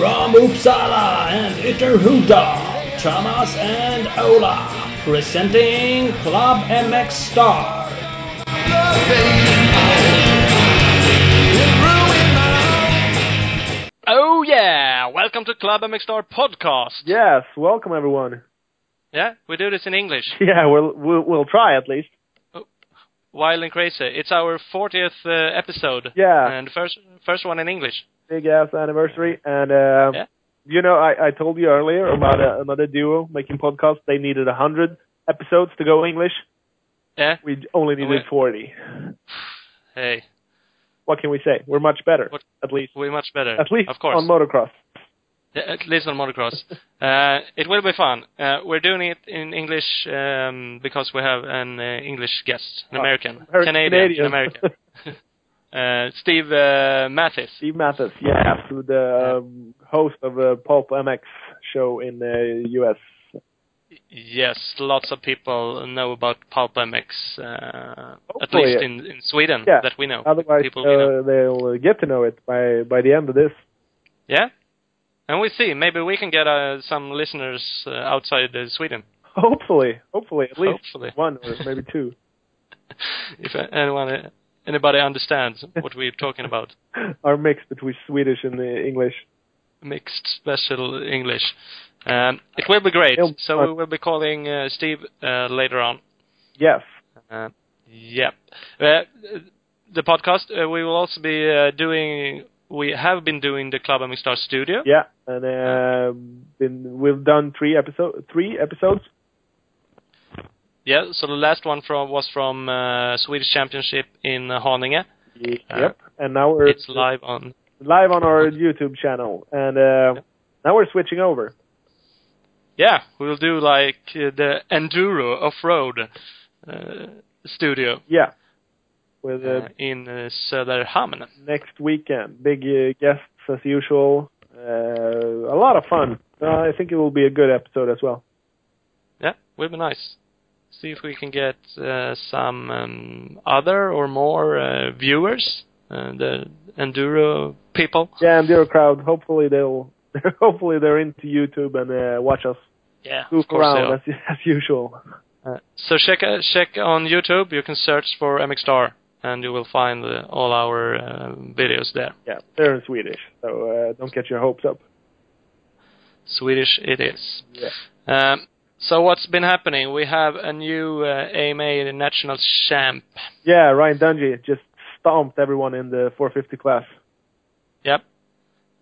From Uppsala and Ytterhuda, Thomas and Ola, presenting Club MX Star. Oh yeah! Welcome to Club MX Star podcast. Yes, welcome everyone. Yeah, we do this in English. Yeah, we'll we'll, we'll try at least. Wild and crazy. It's our 40th uh, episode. Yeah. And first first one in English. Big ass anniversary, and uh, Yeah. you know, I I told you earlier about uh, another duo making podcasts. They needed a hundred episodes to go English. Yeah. We only needed wait. forty. Hey, What can we say? We're much better, What- at least. we're much better. At least of course. on motocross. Yeah, at least on motocross. uh, it will be fun. Uh, we're doing it in English um, because we have an uh, English guest, an Oh, American, Canadian, Canadian. an American. uh, Steve uh, Matthes. Steve Matthes, yeah, who the um, host of a Pulp MX show in the U.S. Yes, lots of people know about Pulp MX, uh, at least yeah. in, in Sweden Yeah. that we know. Otherwise, people we know. uh, they'll get to know it by by the end of this. Yeah, and we see maybe we can get uh, some listeners uh, outside uh, Sweden, Hopefully, hopefully, at least Hopefully. one or maybe two. if anyone, anybody understands what we're talking about. Our mix between Swedish and English. Mixed special English. Um, it will be great. So we will be calling uh, Steve uh, later on. Yes. Uh, yep. Uh, the podcast uh, we will also be uh, doing. We have been doing the Club MX Star Studio. Yeah, and um, been we've done three episode three episodes. Yeah, so the last one from was from uh, Swedish Championship in uh, Haninge. yep. And now we're It's live on. live on our YouTube channel, and uh, now we're switching over. Yeah, we'll do like uh, the enduro off-road uh, studio Yeah. With uh, in uh, Söderhamn. next weekend, big uh, guests as usual. Uh, a lot of fun. Uh, I think it will be a good episode as well. Yeah, will be nice. See if we can get uh, some um, other or more uh, viewers, uh, the enduro people. Yeah, their crowd. Hopefully they'll. Hopefully they're into YouTube and uh, watch us Yeah, goof of around as, as usual. Uh, so check uh, check on YouTube. You can search for MX Star, and you will find uh, all our uh, videos there. Yeah, they're in Swedish, so uh, don't get your hopes up. Swedish it is. Yeah. Um, so what's been happening? We have a new uh, AMA national champ. Yeah, Ryan Dungey just stomped everyone in the 450 class. Yep.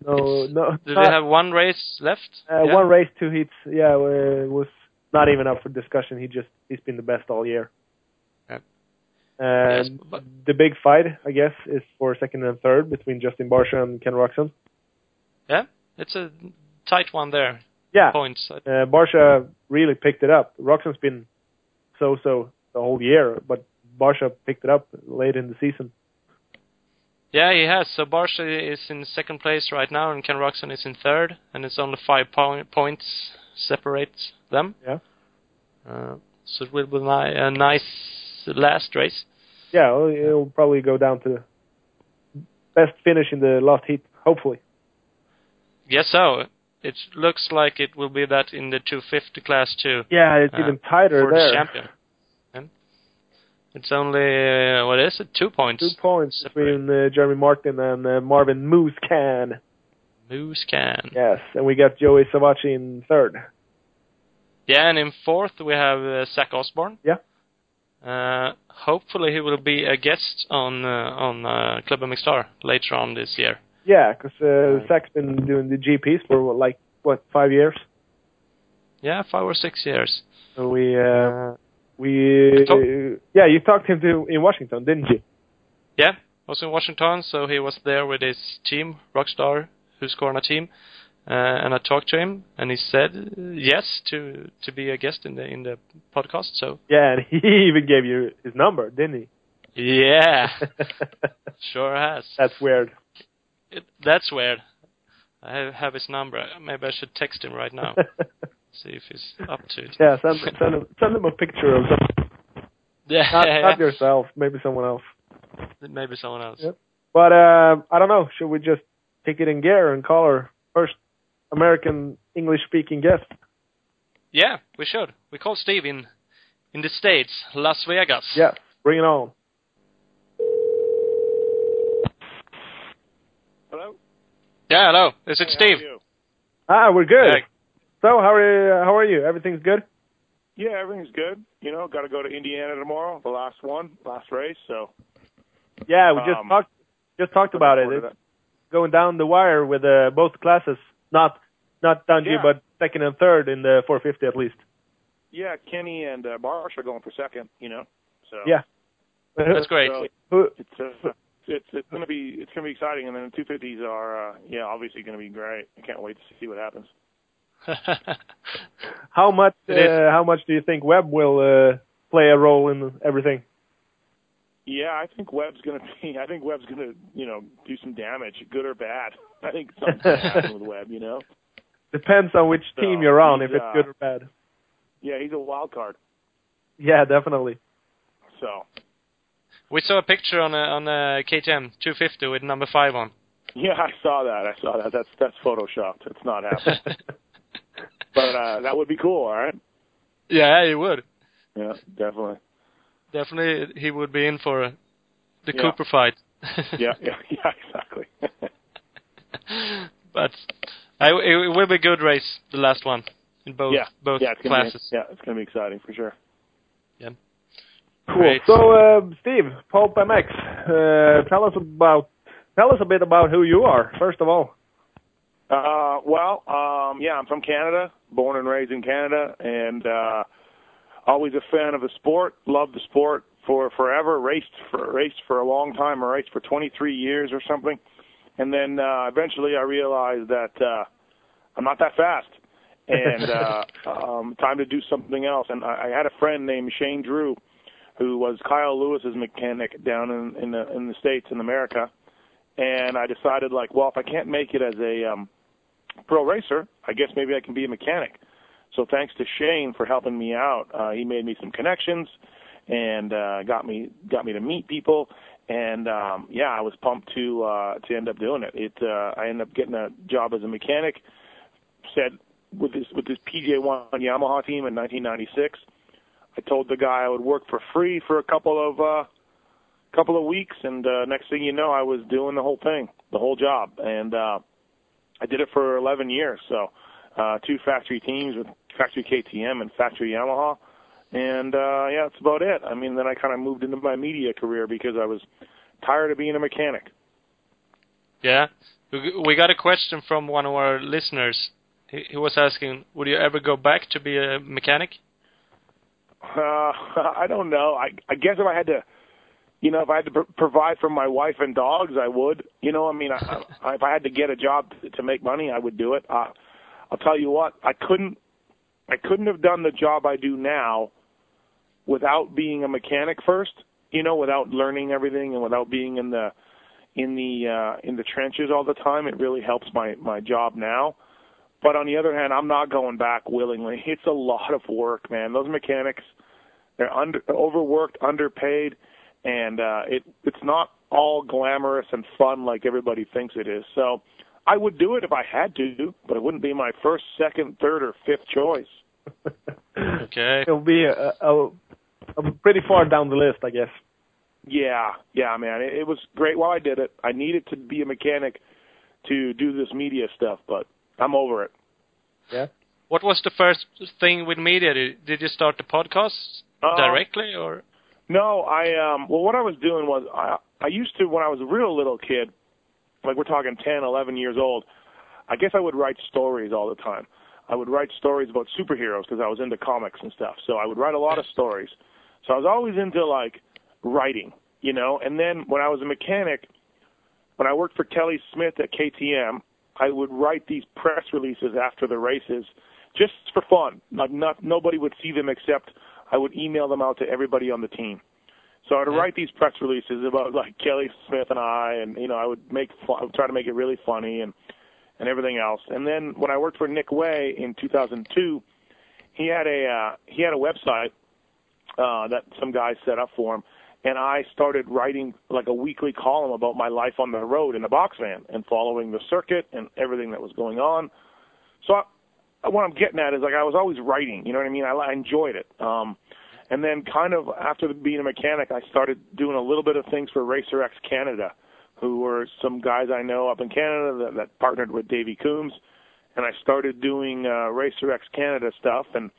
No, It's- no. Do not- they have one race left? uh, Yeah. One race, two heats. Yeah, uh, was not even up for discussion. He just he's been the best all year. Yep. And Yes, but- the big fight, I guess, is for second and third between Justin Barcia and Ken Roczen. Yeah, it's a tight one there. Yeah, Points. uh, Barcia really picked it up. Roczen's been so-so the whole year, but Barcia picked it up late in the season. Yeah, he has. So Barcia is in second place right now, and Ken Roczen is in third, and it's only five po- points separate them. Yeah. Uh, so it will be ni- a nice last race. Yeah, well, it'll probably go down to best finish in the last heat, hopefully. Yes, so it looks like it will be that in the 250 class too. Yeah, it's Uh, even tighter for the champion. And it's only uh, what is it? Two points. Two points Separate. between uh, Jeremy Martin and uh, Marvin Moose Can. Musquin. Yes, and we got Joey Savatgy in third. Yeah, and in fourth we have uh, Zach Osborne. Yeah. Uh, hopefully he will be a guest on uh, on uh, Club MX Star later on this year. Yeah, because uh. Zach's been doing the GPs for what, like what five years. Yeah, five or six years. So we uh, Uh, we talk- yeah, you talked to him to, in Washington, didn't you? yeah, I was in Washington, so he was there with his team, Rockstar, who's Husqvarna team, uh, and I talked to him, and he said uh, yes to to be a guest in the in the podcast. So Yeah, and he even gave you his number, didn't he? yeah, sure has. That's weird. It, that's weird. I have, his number. Maybe I should text him right now. See if he's up to it. yeah, send send him send him a picture of some, Yeah, not, not yourself, maybe someone else. maybe someone else. Yep. But uh, I don't know. Should we just take it in gear and call our first American English speaking guest. Yeah, we should. We call Steve in in the States, Las Vegas. Yeah, bring it on. Hello? Yeah, hello. Is it Hey, Steve? are? Ah, we're good. Hey. So how are you, how are you? Everything's good? Yeah, everything's good. You know, got to go to Indiana tomorrow, the last one, last race. So Yeah, we just Um, talked just talked about it. It's going down the wire with uh, both classes. Not not Dungey, Yeah. but second and third in the 450 at least. Yeah, Kenny and uh, Barsh are going for second. You know, so Yeah. That's great. So Who, it's it's it's gonna be it's gonna be exciting, and then the 250s are uh, yeah obviously gonna be great. I can't wait to see what happens. how much uh, how much do you think Webb will uh, play a role in everything? Yeah, I think Webb's gonna be. I think Webb's gonna you know do some damage, good or bad. I think something's gonna happen with Webb. You know. Depends on which So, team you're on, if it's uh, good or bad. Yeah, he's a wild card. Yeah, definitely. So we saw a picture on a, on a KTM 250 with number five on. yeah, I saw that. I saw that. That's that's photoshopped. It's not happening. but uh, that would be cool. All right. yeah, he would. Yeah, definitely. Definitely, he would be in for the Yeah. Cooper fight. Yeah, yeah, yeah, exactly. but I, it, it will be a good race, the last one, in both yeah, both yeah, classes. Be, yeah, it's gonna be exciting for sure. Cool. Great. So, uh, Steve, Pulp MX, uh, tell us about tell us a bit about who you are. First of all. Uh, well, um, yeah, I'm from Canada, born and raised in Canada, and uh, always a fan of the sport. Loved the sport for forever. Raced for raced for a long time. I raced for 23 years or something, and then uh, eventually I realized that uh, I'm not that fast, and uh, um, time to do something else. And I, I had a friend named Shane Drew, who was Kyle Lewis's mechanic down in in the in the states in America, and I decided like, well, if I can't make it as a um, pro racer, I guess maybe I can be a mechanic. So thanks to Shane for helping me out. Uh, he made me some connections and uh, got me got me to meet people. And um, yeah, I was pumped to uh, to end up doing it. It uh, I ended up getting a job as a mechanic. Said with this with this PJ1 Yamaha team in 1996. I told the guy I would work for free for a couple of uh, couple of weeks, and uh, next thing you know, I was doing the whole thing, the whole job, and uh, I did it for 11 years. So uh, two factory teams with factory KTM and factory Yamaha, and uh, yeah, that's about it. I mean, then I kind of moved into my media career because I was tired of being a mechanic. Yeah, we, got a question from one of our listeners. He was asking, would you ever go back to be a mechanic? Uh, I don't know. I I guess if I had to, you know, if I had to pr- provide for my wife and dogs, I would. You know, I mean, I, I, if I had to get a job to, to make money, I would do it. Uh, I'll tell you what, I couldn't, I couldn't have done the job I do now without being a mechanic first. You know, without learning everything and without being in the, in the uh, in the trenches all the time. It really helps my my job now. But on the other hand, I'm not going back willingly. It's a lot of work, man. Those mechanics, they're under overworked, underpaid, and uh, it it's not all glamorous and fun like everybody thinks it is. So I would do it if I had to, but it wouldn't be my first, second, third, or fifth choice. Okay. It'll be a, a, a pretty far down the list, I guess. Yeah, yeah, man. It, it was great while I did it. I needed to be a mechanic to do this media stuff, but I'm over it. Yeah. What was the first thing with media? Did, did you start the podcast Uh, directly, or No, I um well what I was doing was I I used to when I was a real little kid, like we're talking 10, 11 years old, I guess I would write stories all the time. I would write stories about superheroes because I was into comics and stuff. So I would write a lot of stories. So I was always into like writing, you know. And then when I was a mechanic, when I worked for Kelly Smith at KTM, I would write these press releases after the races just for fun. Not, not nobody would see them except I would email them out to everybody on the team. So I'd write these press releases about like Kelly Smith and I, and you know I would make fun, I would try to make it really funny and and everything else. And then when I worked for Nick Wey in 2002, he had a uh, he had a website uh, that some guys set up for him, and I started writing like a weekly column about my life on the road in the box van and following the circuit and everything that was going on. so I, what I'm getting at is like I was always writing. You know what I mean? I, I enjoyed it. Um, and then kind of after being a mechanic, I started doing a little bit of things for Racer X Canada, who were some guys I know up in Canada that, that partnered with Davey Coombs, and I started doing uh, Racer X Canada stuff and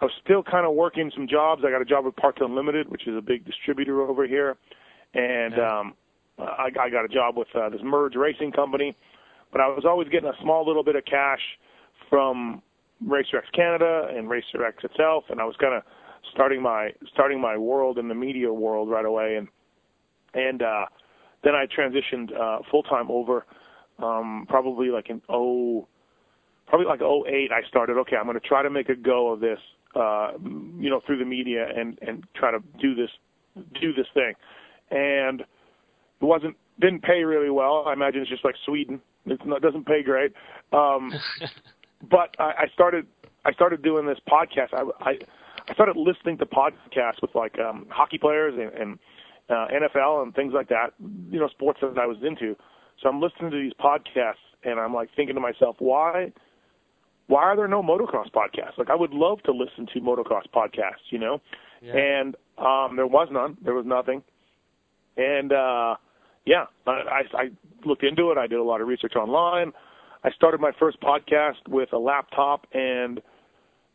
I was still kind of working some jobs. I got a job with Parts Unlimited, which is a big distributor over here, and yeah. um, I, I got a job with uh, this Merge Racing company. But I was always getting a small little bit of cash from Racer X Canada and Racer X itself, and I was kind of starting my starting my world in the media world right away, and and uh, then I transitioned uh, full time over, um, probably like in oh, probably like oh eight. I started okay. I'm going to try to make a go of this uh, you know, through the media and and try to do this do this thing. And it wasn't didn't pay really well. I imagine it's just like Sweden. It's not, it doesn't pay great. Um, but I, I started I started doing this podcast. I, I I started listening to podcasts with like um, hockey players and, and uh, NFL and things like that. You know, sports that I was into. So I'm listening to these podcasts and I'm like thinking to myself, why why are there no motocross podcasts? Like I would love to listen to motocross podcasts, you know, yeah. and um, there was none. There was nothing, and uh, yeah, I, I, I looked into it. I did a lot of research online. I started my first podcast with a laptop and,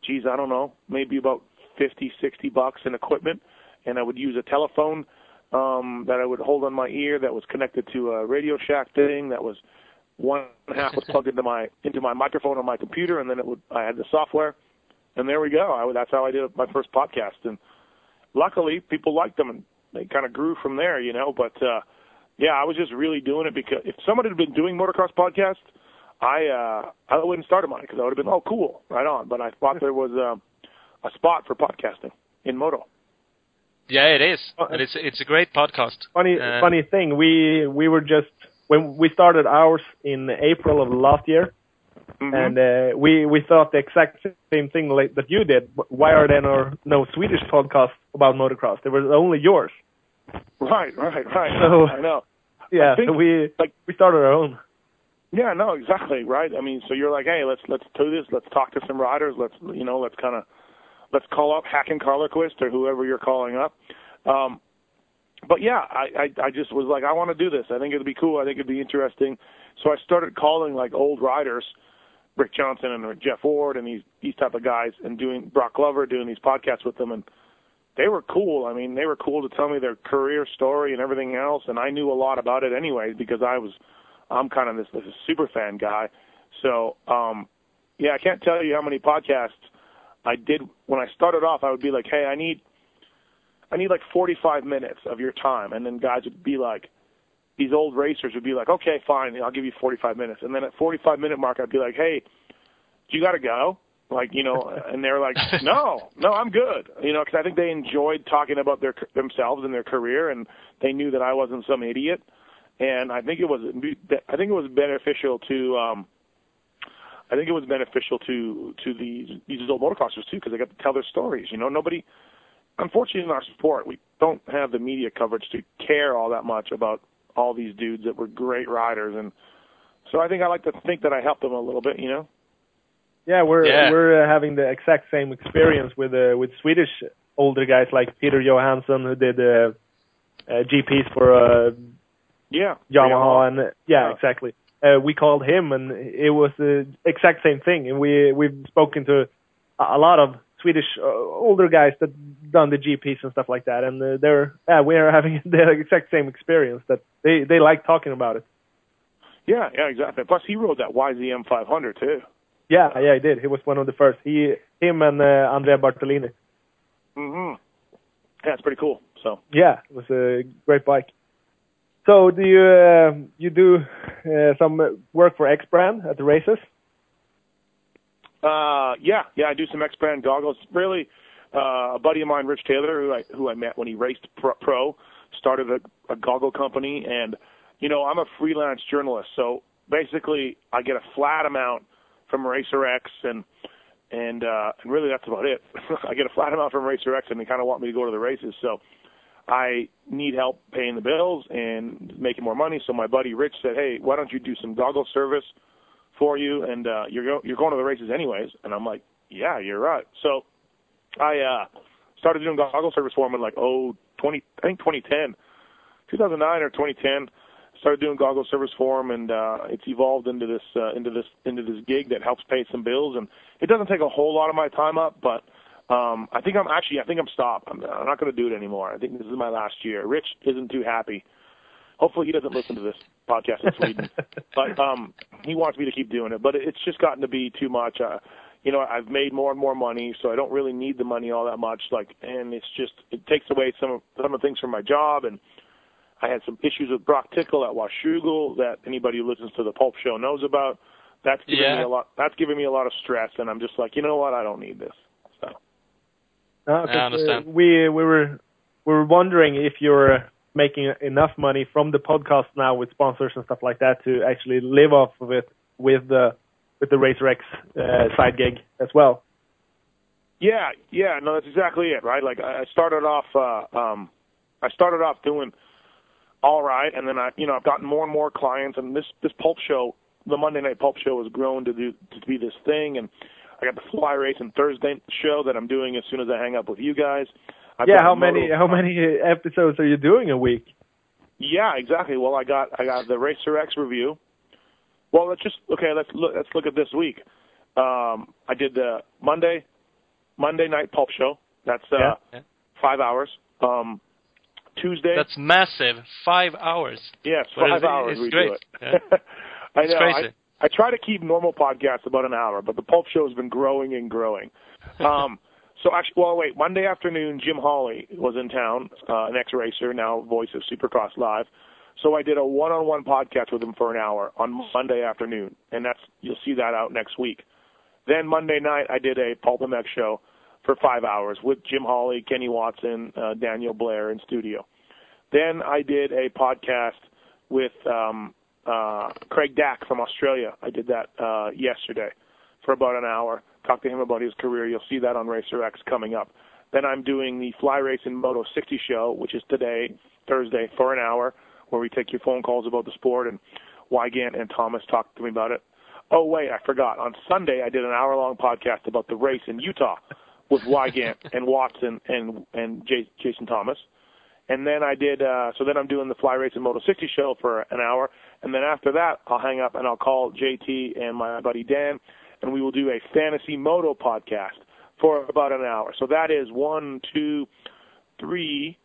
geez, I don't know, maybe about fifty, sixty bucks in equipment, and I would use a telephone um, that I would hold on my ear that was connected to a Radio Shack thing that was one half was plugged into my into my microphone on my computer, and then it would I had the software, and there we go. I, that's how I did my first podcast, and luckily people liked them, and they kind of grew from there, you know. But uh, yeah, I was just really doing it because if someone had been doing motocross podcast, I uh, I wouldn't started mine because I would have been oh cool right on. But I thought there was um, a spot for podcasting in moto. Yeah, it is, and it's it's a great podcast. Funny uh, funny thing, we we were just when we started ours in April of last year, mm-hmm. and uh, we we thought the exact same thing like, that you did. Why are there no, no Swedish podcasts about motocross? There was only yours. Right, right, right. So, I know. Yeah, I think, so we like we started our own. Yeah, no, exactly, right. I mean, so you're like, hey, let's let's do this. Let's talk to some riders. Let's you know, let's kind of let's call up Håkan Carlqvist or whoever you're calling up. Um, but yeah, I, I I just was like, I want to do this. I think it'd be cool. I think it'd be interesting. So I started calling like old riders, Rick Johnson and Jeff Ward and these these type of guys, and doing Broc Glover, doing these podcasts with them, and they were cool. I mean, they were cool to tell me their career story and everything else, and I knew a lot about it anyway because I was, I'm kind of this this super fan guy. So um, yeah, I can't tell you how many podcasts I did when I started off. I would be like, hey, I need I need like 45 minutes of your time. And then guys would be like, these old racers would be like, okay, fine, I'll give you 45 minutes. And then at 45 minute mark, I'd be like, hey, you got to go? Like, you know, and they're like, no, no, I'm good. You know, because I think they enjoyed talking about their themselves and their career, and they knew that I wasn't some idiot. And I think it was, I think it was beneficial to, um, I think it was beneficial to to these these old motocrossers too because they got to tell their stories. You know, nobody unfortunately in our sport we don't have the media coverage to care all that much about all these dudes that were great riders and so I think I like to think that I helped them a little bit, you know. Yeah, we're yeah. we're uh, having the exact same experience with uh, with Swedish older guys like Peter Johansson who did uh, uh, GPs for uh, yeah Yamaha and uh, yeah, yeah, exactly. Uh, we called him and it was the exact same thing and we we've spoken to a lot of Swedish uh, older guys that done the GPs and stuff like that, and uh, they're yeah, we are having the exact same experience that they they like talking about it. Yeah, yeah, exactly. Plus, he rode that YZM 500 too. Yeah, yeah, he did. He was one of the first. He, him, and uh, Andrea Bartolini. Mhm. Yeah, it's pretty cool. So. Yeah, it was a great bike. So, do you uh, you do uh, some work for EKS Brand at the races? Uh, yeah, yeah, I do some EKS Brand goggles. Really, uh, a buddy of mine, Rich Taylor, who I who I met when he raced pro, started a, a goggle company, and you know I'm a freelance journalist, so basically I get a flat amount from Racer X, and and uh, and really that's about it. I get a flat amount from Racer X, and they kind of want me to go to the races, so. I need help paying the bills and making more money. So my buddy Rich said, "Hey, why don't you do some goggle service for you, and uh, you're go- you're going to the races anyways." And I'm like, "Yeah, you're right." So I uh, started doing goggle service for him in like oh 20 I think 2010, 2009 or 2010. Started doing goggle service for him, and uh, it's evolved into this uh, into this into this gig that helps pay some bills. And it doesn't take a whole lot of my time up, but um, I think I'm actually I think I'm stopped. I'm, I'm not going to do it anymore. I think this is my last year. Rich isn't too happy. Hopefully he doesn't listen to this podcast in Sweden, but um, he wants me to keep doing it. But it's just gotten to be too much. Uh, you know, I've made more and more money, so I don't really need the money all that much. Like, and it's just it takes away some of some of the things from my job. And I had some issues with Broc Tickle at Washougal that anybody who listens to the Pulp Show knows about. That's giving Yeah. me a lot. That's giving me a lot of stress, and I'm just like, you know what? I don't need this. So. Uh, 'cause, I understand. Uh, we we were we were wondering if you're making enough money from the podcast now with sponsors and stuff like that to actually live off of it with the with the Racer X uh, side gig as well. Yeah, yeah, no, that's exactly it, right? Like I started off, uh, um, I started off doing all right, and then I, you know, I've gotten more and more clients, and this this pulp show, the Monday Night Pulp Show, has grown to do to be this thing, and I got the Fly Race and Thursday show that I'm doing as soon as I hang up with you guys. I've yeah, how many moto- how many episodes are you doing a week? Yeah, exactly. Well, I got I got the Racer X review. Well, let's just okay. Let's look. Let's look at this week. Um, I did the Monday Monday night pulp show. That's uh, Yeah. Yeah. five hours. Um, Tuesday. That's massive. Five hours. yes, but five it's- hours. it's we great. do it. Yeah. I It's know. crazy. I, I try to keep normal podcasts about an hour, but the pulp show has been growing and growing. Um, so actually, well, wait. Monday afternoon, Jim Holley was in town, uh, an ex-racer, now voice of Supercross Live. So I did a one-on-one podcast with him for an hour on Monday afternoon, and that's you'll see that out next week. Then Monday night, I did a Pulp MX show for five hours with Jim Holley, Kenny Watson, uh, Daniel Blair in studio. Then I did a podcast with um, uh, Craig Dack from Australia. I did that uh, yesterday for about an hour. Talked to him about his career. You'll see that on Racer X coming up. Then I'm doing the Fly Race and Moto 60 show, which is today, Thursday, for an hour, where we take your phone calls about the sport. And Weigandt and Thomas talked to me about it. Oh wait, I forgot. On Sunday, I did an hour-long podcast about the race in Utah with Weigandt and Watson and and J- Jason Thomas. And then I did. uh So then I'm doing the Fly Race and Moto 60 show for an hour, and then after that, I'll hang up and I'll call JT and my buddy Dan, and we will do a fantasy moto podcast for about an hour. So that is one, two, three.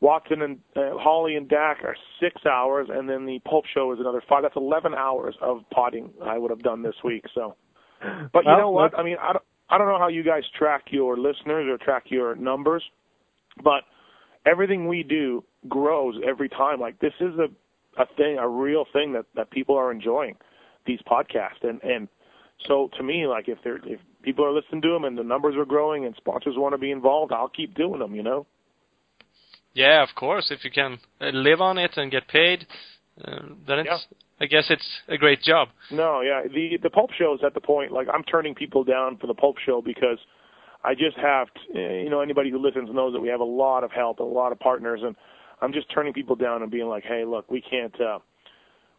Watson and uh, Holley and Dack are six hours, and then the Pulp Show is another five. That's eleven hours of potting I would have done this week. So, but you Well, know what? I mean, I don't, I don't know how you guys track your listeners or track your numbers, but everything we do grows every time. Like this is a a thing, a real thing that that people are enjoying these podcasts, and and so to me, like if they're if people are listening to them and the numbers are growing and sponsors want to be involved, I'll keep doing them. You know. Yeah, of course. If you can uh, live on it and get paid, uh, then it's. I guess it's a great job. No, yeah. The the pulp show is at the point like I'm turning people down for the pulp show because I just have to, eh, you know anybody who listens knows that we have a lot of help, a lot of partners, and I'm just turning people down and being like, hey, look, we can't uh,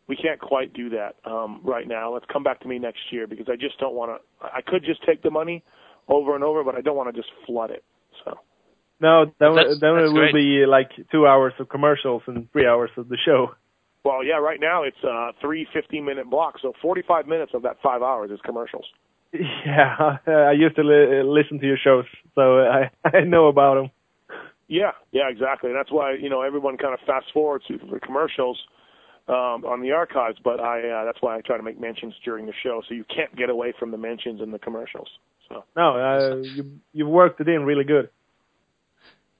we can't quite do that um, right now. Let's come back to me next year because I just don't want to. I could just take the money over and over, but I don't want to just flood it. So No, then, That's- then that's it will great. be like two hours of commercials and three hours of the show. well, yeah, right now it's uh, three 15 minute blocks, so 45 minutes of that five hours is commercials. Yeah, I used to li- listen to your shows, so I I know about them. Yeah, yeah, exactly. That's why you know everyone kind of fast forwards to the commercials um, on the archives. But I uh, that's why I try to make mentions during the show, so you can't get away from the mentions in the commercials. So No, uh, you you've worked it in really good.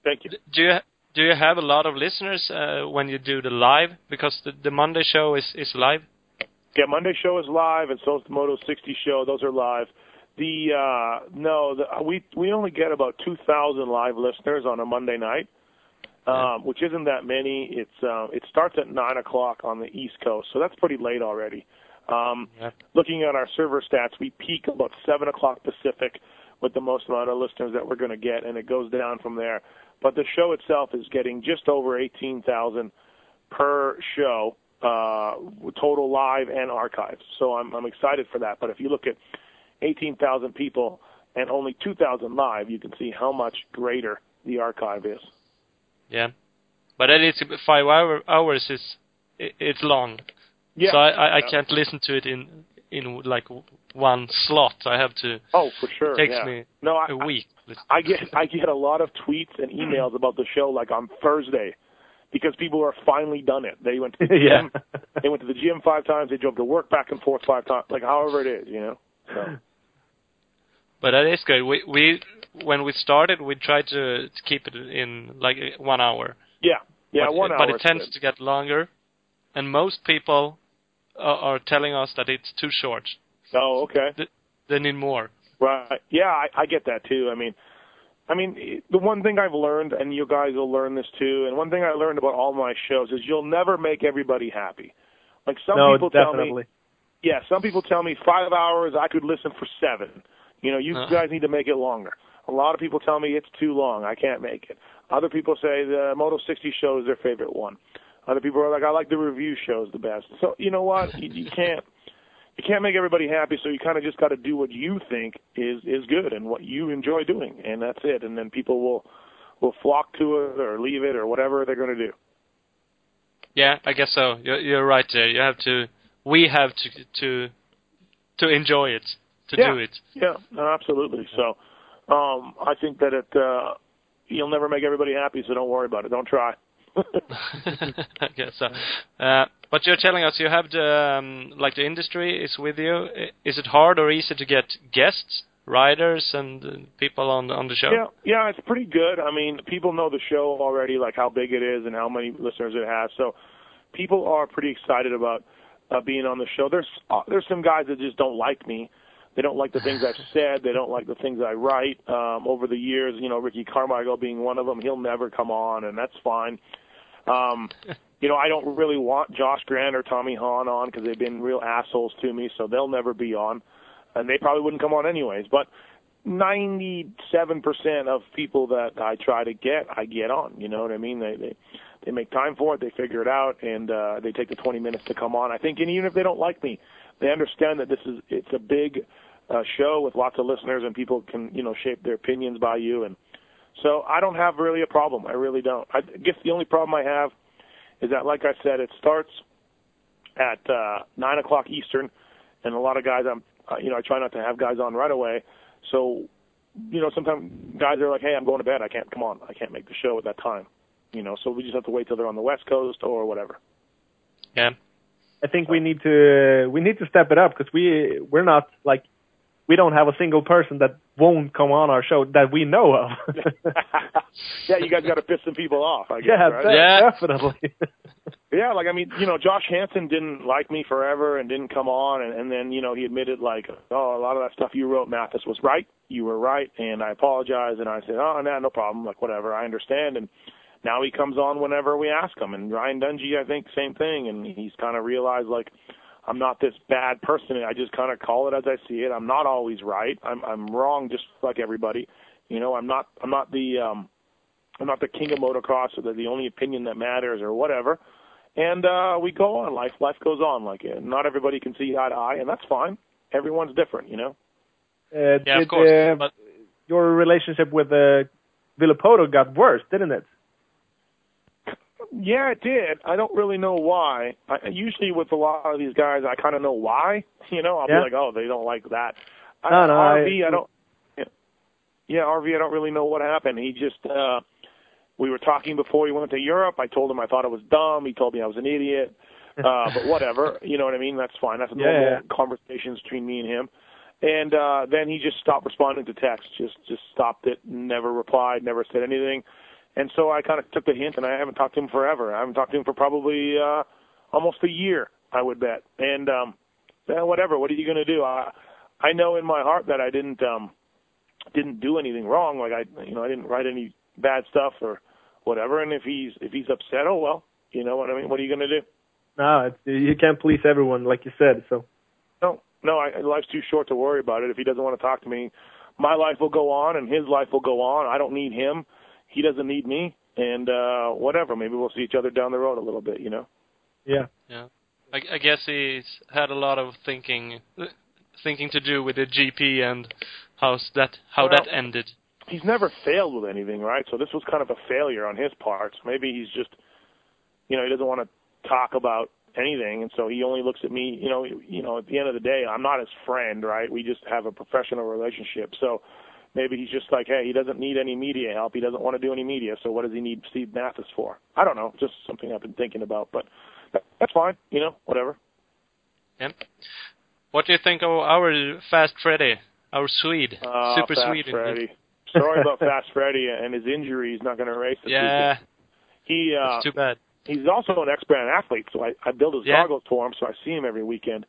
thank you. Do you do you have a lot of listeners uh, when you do the live? Because the, the Monday show is is live. Yeah, Monday show is live, and so is the Moto 60 show. Those are live. The uh no, the, we we only get about 2,000 live listeners on a Monday night, um, which isn't that many. It's uh, it starts at nine o'clock on the East Coast, so that's pretty late already. Um, Yeah. Looking at our server stats, we peak about seven o'clock Pacific with the most amount of listeners that we're going to get, and it goes down from there. But the show itself is getting just over 18,000 per show uh, total live and archives. So I'm I'm excited for that. But if you look at 18,000 people and only 2,000 live, you can see how much greater the archive is. Yeah, but at least five hour, hours is it, it's long. Yeah. So I, I, I can't listen to it in in like one slot. I have to. Oh, for sure. It takes yeah. me no, I, a week. I get I get a lot of tweets and emails about the show like on Thursday because people are finally done it. They went to the yeah. gym. they went to the gym five times. They drove to work back and forth five times. Like however it is, you know. So But that is good. We we when we started, we tried to, to keep it in like one hour. yeah, yeah, but, one hour. But it is tends good. to get longer, and most people are, are telling us that it's too short. Oh, okay. They need more. Right. Yeah, I, I get that too. I mean, I mean, the one thing I've learned, and you guys will learn this too, and one thing I learned about all my shows is you'll never make everybody happy. Like some no, people tell me, yeah, some people tell me five hours I could listen for seven. You know, you Uh. guys need to make it longer. A lot of people tell me it's too long. I can't make it. Other people say the Moto 60 show is their favorite one. Other people are like, I like the review shows the best. So you know what? You, you can't you can't make everybody happy. So you kind of just got to do what you think is is good and what you enjoy doing, and that's it. And then people will will flock to it or leave it or whatever they're going to do. Yeah, I guess so. You're, you're right there. You have to. We have to to to enjoy it to Yeah. do it. Yeah, no, absolutely. So um, I think that it uh, you'll never make everybody happy. So don't worry about it. Don't try. I guess so. Uh, but you're telling us you have the um, like the industry is with you. Is it hard or easy to get guests, writers, and uh, people on on the show? Yeah, yeah, it's pretty good. I mean, people know the show already, like how big it is and how many listeners it has. So people are pretty excited about uh, being on the show. There's uh, there's some guys that just don't like me. They don't like the things I've said. They don't like the things I write. Um, over the years, you know, Ricky Carmichael being one of them. He'll never come on, and that's fine. Um, you know, I don't really want Josh Grant or Tommy Hahn on because they've been real assholes to me, so they'll never be on, and they probably wouldn't come on anyways. But 97% of people that I try to get, I get on. You know what I mean? They they they make time for it, they figure it out, and uh, they take the 20 minutes to come on. I think, and even if they don't like me, they understand that this is it's a big uh, show with lots of listeners, and people can you know shape their opinions by you, and so I don't have really a problem. I really don't. I guess the only problem I have is that, like I said, it starts at uh, nine o'clock Eastern, and a lot of guys, I'm, uh, you know, I try not to have guys on right away. So, you know, sometimes guys are like, "Hey, I'm going to bed. I can't come on. I can't make the show at that time." You know, so we just have to wait till they're on the West Coast or whatever. Yeah. I think we need to we need to step it up because we we're not like we don't have a single person that won't come on our show that we know of. yeah, you guys got to piss some people off. I guess. yeah, right? Yeah. definitely. Yeah, like I mean, you know, Josh Hansen didn't like me forever and didn't come on, and, and then you know he admitted like, oh, a lot of that stuff you wrote, Matthes, was right. You were right, and I apologize. And I said, oh, no, no problem. Like whatever, I understand. And now he comes on whenever we ask him. And Ryan Dungey, I think, same thing. And he's kind of realized like I'm not this bad person. I just kind of call it as I see it. I'm not always right. I'm I'm wrong, just like everybody. You know, I'm not I'm not the um I'm not the king of motocross or the, the only opinion that matters or whatever and uh we go on life life goes on like it. not everybody can see eye to eye and that's fine everyone's different you know Uh, Yeah, did, of course. uh, but your relationship with uh, Villopoto got worse, didn't it? Yeah it did. I don't really know why. I, usually with a lot of these guys i kind of know why you know? I'll Yeah. be like oh they don't like that. I, No, no, rv I- I, don't yeah, yeah rv i don't really know what happened. He just uh we were talking before he went to europe. I told him i thought it was dumb. He told me i was an idiot. Uh but whatever. You know what i mean? That's fine. That's a Yeah, normal yeah. conversations between me and him. And uh then he just stopped responding to text just just stopped it. Never replied. Never said anything and so i kind of took the hint and i haven't talked to him forever i haven't talked to him for probably uh almost a year i would bet and um eh, whatever what are you going to do i i know in my heart that i didn't um didn't do anything wrong like i you know i didn't write any bad stuff or whatever and if he's if he's upset oh well you know what i mean what are you going to do No, it's, you can't please everyone, like you said. So No, no, I, life's too short to worry about it. If he doesn't want to talk to me, my life will go on and his life will go on. I don't need him. He doesn't need me. And uh whatever, maybe we'll see each other down the road a little bit, you know. Yeah. Yeah. I, I guess he's had a lot of thinking, thinking to do with the GP and how's that how Well, that ended. he's never failed with anything, right? So this was kind of a failure on his part. So maybe he's just, you know, he doesn't want to talk about anything, and so he only looks at me. You know, you know, at the end of the day, I'm not his friend, right? We just have a professional relationship. So maybe he's just like, hey, he doesn't need any media help. He doesn't want to do any media. So what does he need Steve Matthes for? I don't know. Just something I've been thinking about, but that's fine. You know, whatever. Yeah. What do you think of our Fast Freddy, our Swede, Uh, Super Fast Swede? Freddy. Sorry about Fast Freddy and his injury. He's not going to race this Yeah, weekend. He uh, it's too bad. he's also an ex-brand athlete, so I, I build his Yeah. goggles for him, so I see him every weekend.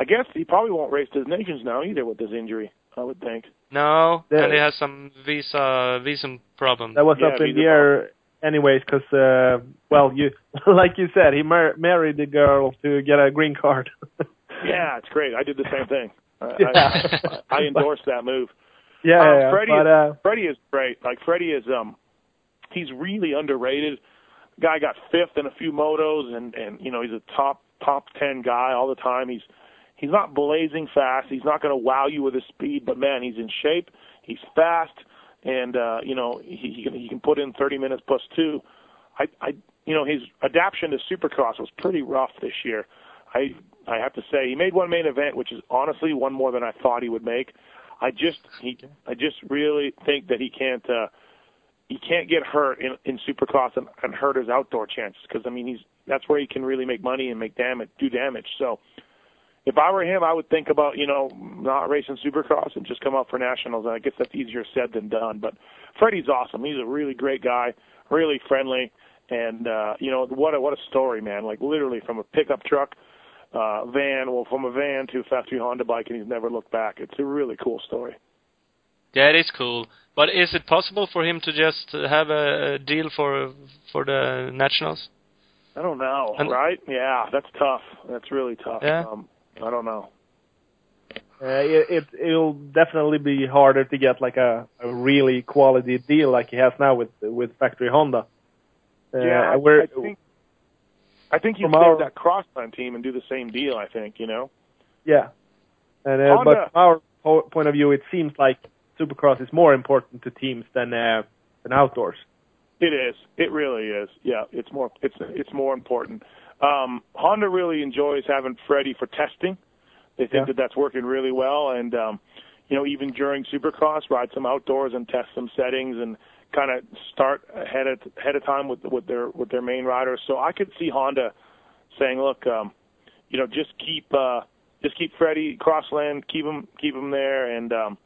I guess he probably won't race his nations now either with this injury. I would think. No, Yeah. and he has some visa visum problem. That was Yeah, up in the a- air, anyways, because uh, well, you like you said, he mar- married the girl to get a green card. Yeah, it's great. I did the same thing. I, Yeah. I, I endorse that move. yeah, Um, yeah, Freddie but is, uh, Freddie is great. Like Freddie is um he's really underrated. Guy got fifth in a few motos and and you know, he's a top top 10 guy all the time. He's he's not blazing fast. He's not going to wow you with his speed, but man, he's in shape. He's fast and uh you know, he he can he can put in 30 minutes plus 2. I I you know, his adaptation to Supercross was pretty rough this year. I I have to say he made one main event, which is honestly one more than I thought he would make. I just he I just really think that he can't uh he can't get hurt in in Supercross and, and hurt his outdoor chances because I mean he's that's where he can really make money and make damage do damage. So if I were him, I would think about you know not racing Supercross and just come out for nationals. And I guess that's easier said than done. But Freddie's awesome. He's a really great guy, really friendly, and uh, you know what a what a story, man! Like literally from a pickup truck uh, van, well, from a van to a factory Honda bike, and he's never looked back. It's a really cool story. Yeah, it is cool. But is it possible for him to just have a a deal for for the nationals? I don't know, And- right? Yeah, that's tough. That's really tough. Yeah. Um, I don't know. uh, it, it it'll definitely be harder to get like a, a really quality deal like he has now with with factory Honda. Uh, yeah, I, we're, I think I think you save our- that crossland team and do the same deal. I think you know. yeah, and uh, but from our po- point of view, it seems like Supercross is more important to teams than uh, than outdoors. It is. It really is. Yeah, it's more. It's it's more important. Um, Honda really enjoys having Freddie for testing. They think Yeah. that that's working really well, and um, you know, even during Supercross, ride some outdoors and test some settings and kind of start ahead of ahead of time with with their with their main riders. So I could see Honda saying, "Look, um, you know, just keep uh, just keep Freddie Crossland, keep him keep him there, and um,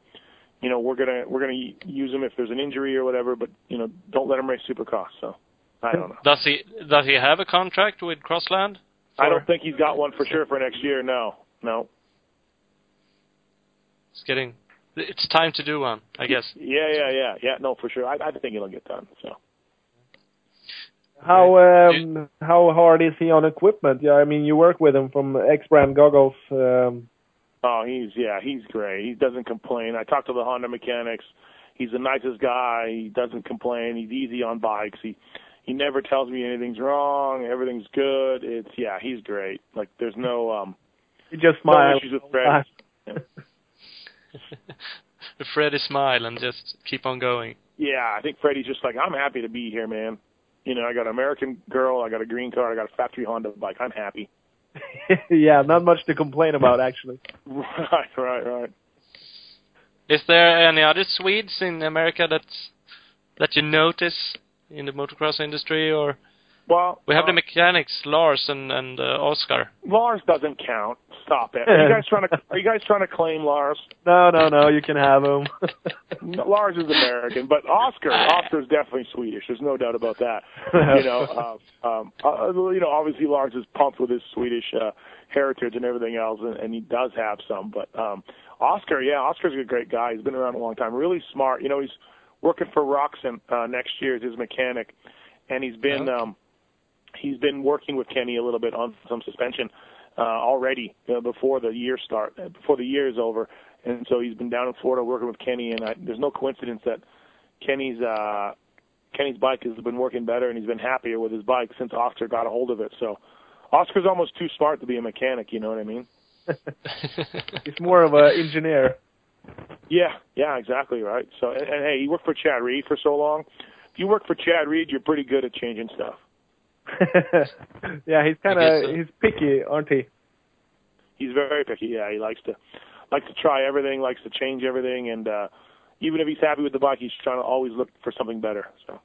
you know, we're gonna we're gonna use him if there's an injury or whatever, but you know, don't let him race Supercross." So I don't know. Does he does he have a contract with Crossland? I don't think he's got one for sure for next year. No, no. It's getting. It's time to do one, I guess. Yeah, yeah, yeah, yeah. No, for sure. I, I think it'll get done. So How um, how hard is he on equipment? Yeah, I mean you work with him from EKS Brand goggles. Um, Oh, he's yeah, he's great. He doesn't complain. I talked to the Honda mechanics. He's the nicest guy. He doesn't complain. He's easy on bikes. He he never tells me anything's wrong. Everything's good. It's yeah, he's great. Like there's no um he just no smiles. issues with Fred. the Freddy smile and just keep on going. Yeah, I think Freddie's just like I'm happy to be here, man. You know, I got an American girl, I got a green card, I got a factory Honda bike. I'm happy. yeah, not much to complain about actually. Right, right, right. Is there any other Swedes in America that that you notice in the motocross industry, or Well, we have uh, the mechanics Lars and and uh, Oscar? Lars doesn't count. Stop it. Are you guys trying to Are you guys trying to claim Lars? No, no, no, you can have him. Lars is American, but Oscar, Oscar's definitely Swedish. There's no doubt about that. You know, uh, um, uh, you know, obviously Lars is pumped with his Swedish uh, heritage and everything else, and, and he does have some. But um, Oscar, yeah, Oscar's a great guy. He's been around a long time. Really smart. You know, he's working for Roczen uh, next year as his mechanic, and he's been Okay. um, he's been working with Kenny a little bit on some suspension uh, already uh, before the year start, uh, before the year is over, and so he's been down in Florida working with Kenny. And I, there's no coincidence that Kenny's uh, Kenny's bike has been working better, and he's been happier with his bike since Oscar got a hold of it. So Oscar's almost too smart to be a mechanic. You know what I mean? He's more of an engineer. Yeah, yeah, exactly right. So, and, and hey, you worked for Chad Reed for so long. If you work for Chad Reed, you're pretty good at changing stuff. yeah, he's kind of so. he's picky, aren't he? He's very picky. Yeah, he likes to likes to try everything, likes to change everything, and uh even if he's happy with the bike, he's trying to always look for something better. So,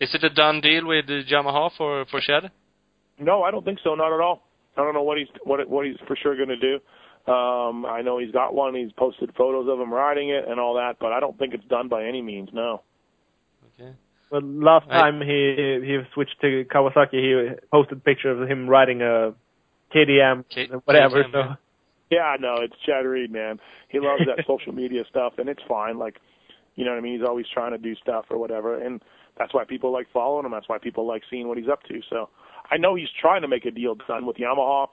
Is it a done deal with uh, Yamaha for for Shed? no, I don't think so. Not at all. I don't know what he's what what he's for sure going to do. Um, I know he's got one. He's posted photos of him riding it and all that, but I don't think it's done by any means. No. Okay. But last I- time he he switched to Kawasaki, he posted a picture of him riding a KDM, K- whatever. KTM, so yeah. Yeah, no, it's Chad Reed, man. He loves that social media stuff, and it's fine. Like, you know what I mean? He's always trying to do stuff or whatever, and that's why people like following him. That's why people like seeing what he's up to. So, I know he's trying to make a deal done with Yamaha.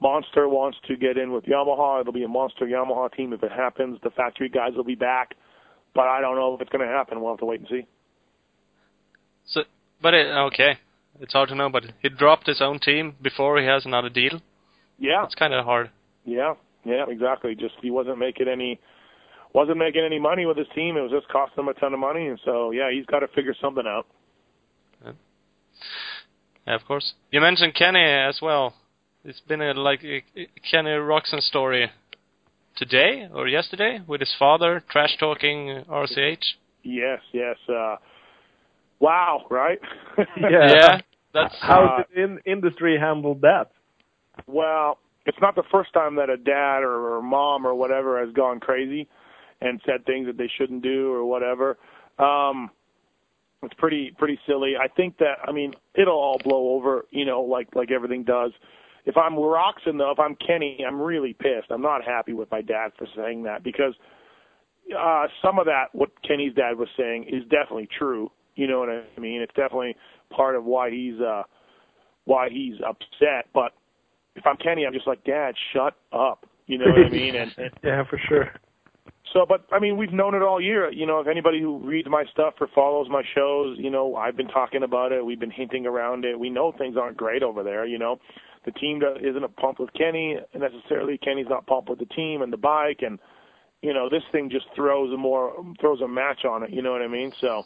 Monster wants to get in with Yamaha. It'll be a Monster Yamaha team if it happens. The factory guys will be back, but I don't know if it's going to happen. We'll have to wait and see. So, but it, okay, it's hard to know. But he dropped his own team before he has another deal. Yeah, It's kind of hard. Yeah, yeah, exactly. Just he wasn't making any wasn't making any money with his team. It was just costing him a ton of money, and so yeah, he's got to figure something out. Yeah, of course. You mentioned Kenny as well. It's been a like a, a Kenny Roczen story today or yesterday with his father trash talking RCH. Yes, yes. Uh, wow, right? Yeah. Yeah, that's how Uh, did the in- industry handle that? Well, it's not the first time that a dad or, or mom or whatever has gone crazy and said things that they shouldn't do or whatever. Um it's pretty pretty silly. I think that I mean it'll all blow over, you know, like like everything does. If I'm Roczen though, if I'm Kenny, I'm really pissed. I'm not happy with my dad for saying that because uh some of that what Kenny's dad was saying is definitely true. You know what I mean? It's definitely part of why he's uh why he's upset, but if I'm Kenny, I'm just like, Dad, shut up. You know what I mean? And, and yeah, for sure. so, but I mean, we've known it all year. You know, if anybody who reads my stuff or follows my shows, you know, I've been talking about it. We've been hinting around it. We know things aren't great over there. You know, the team isn't a pump with Kenny necessarily. Kenny's not pumped with the team and the bike, and you know, this thing just throws a more throws a match on it. You know what I mean? So,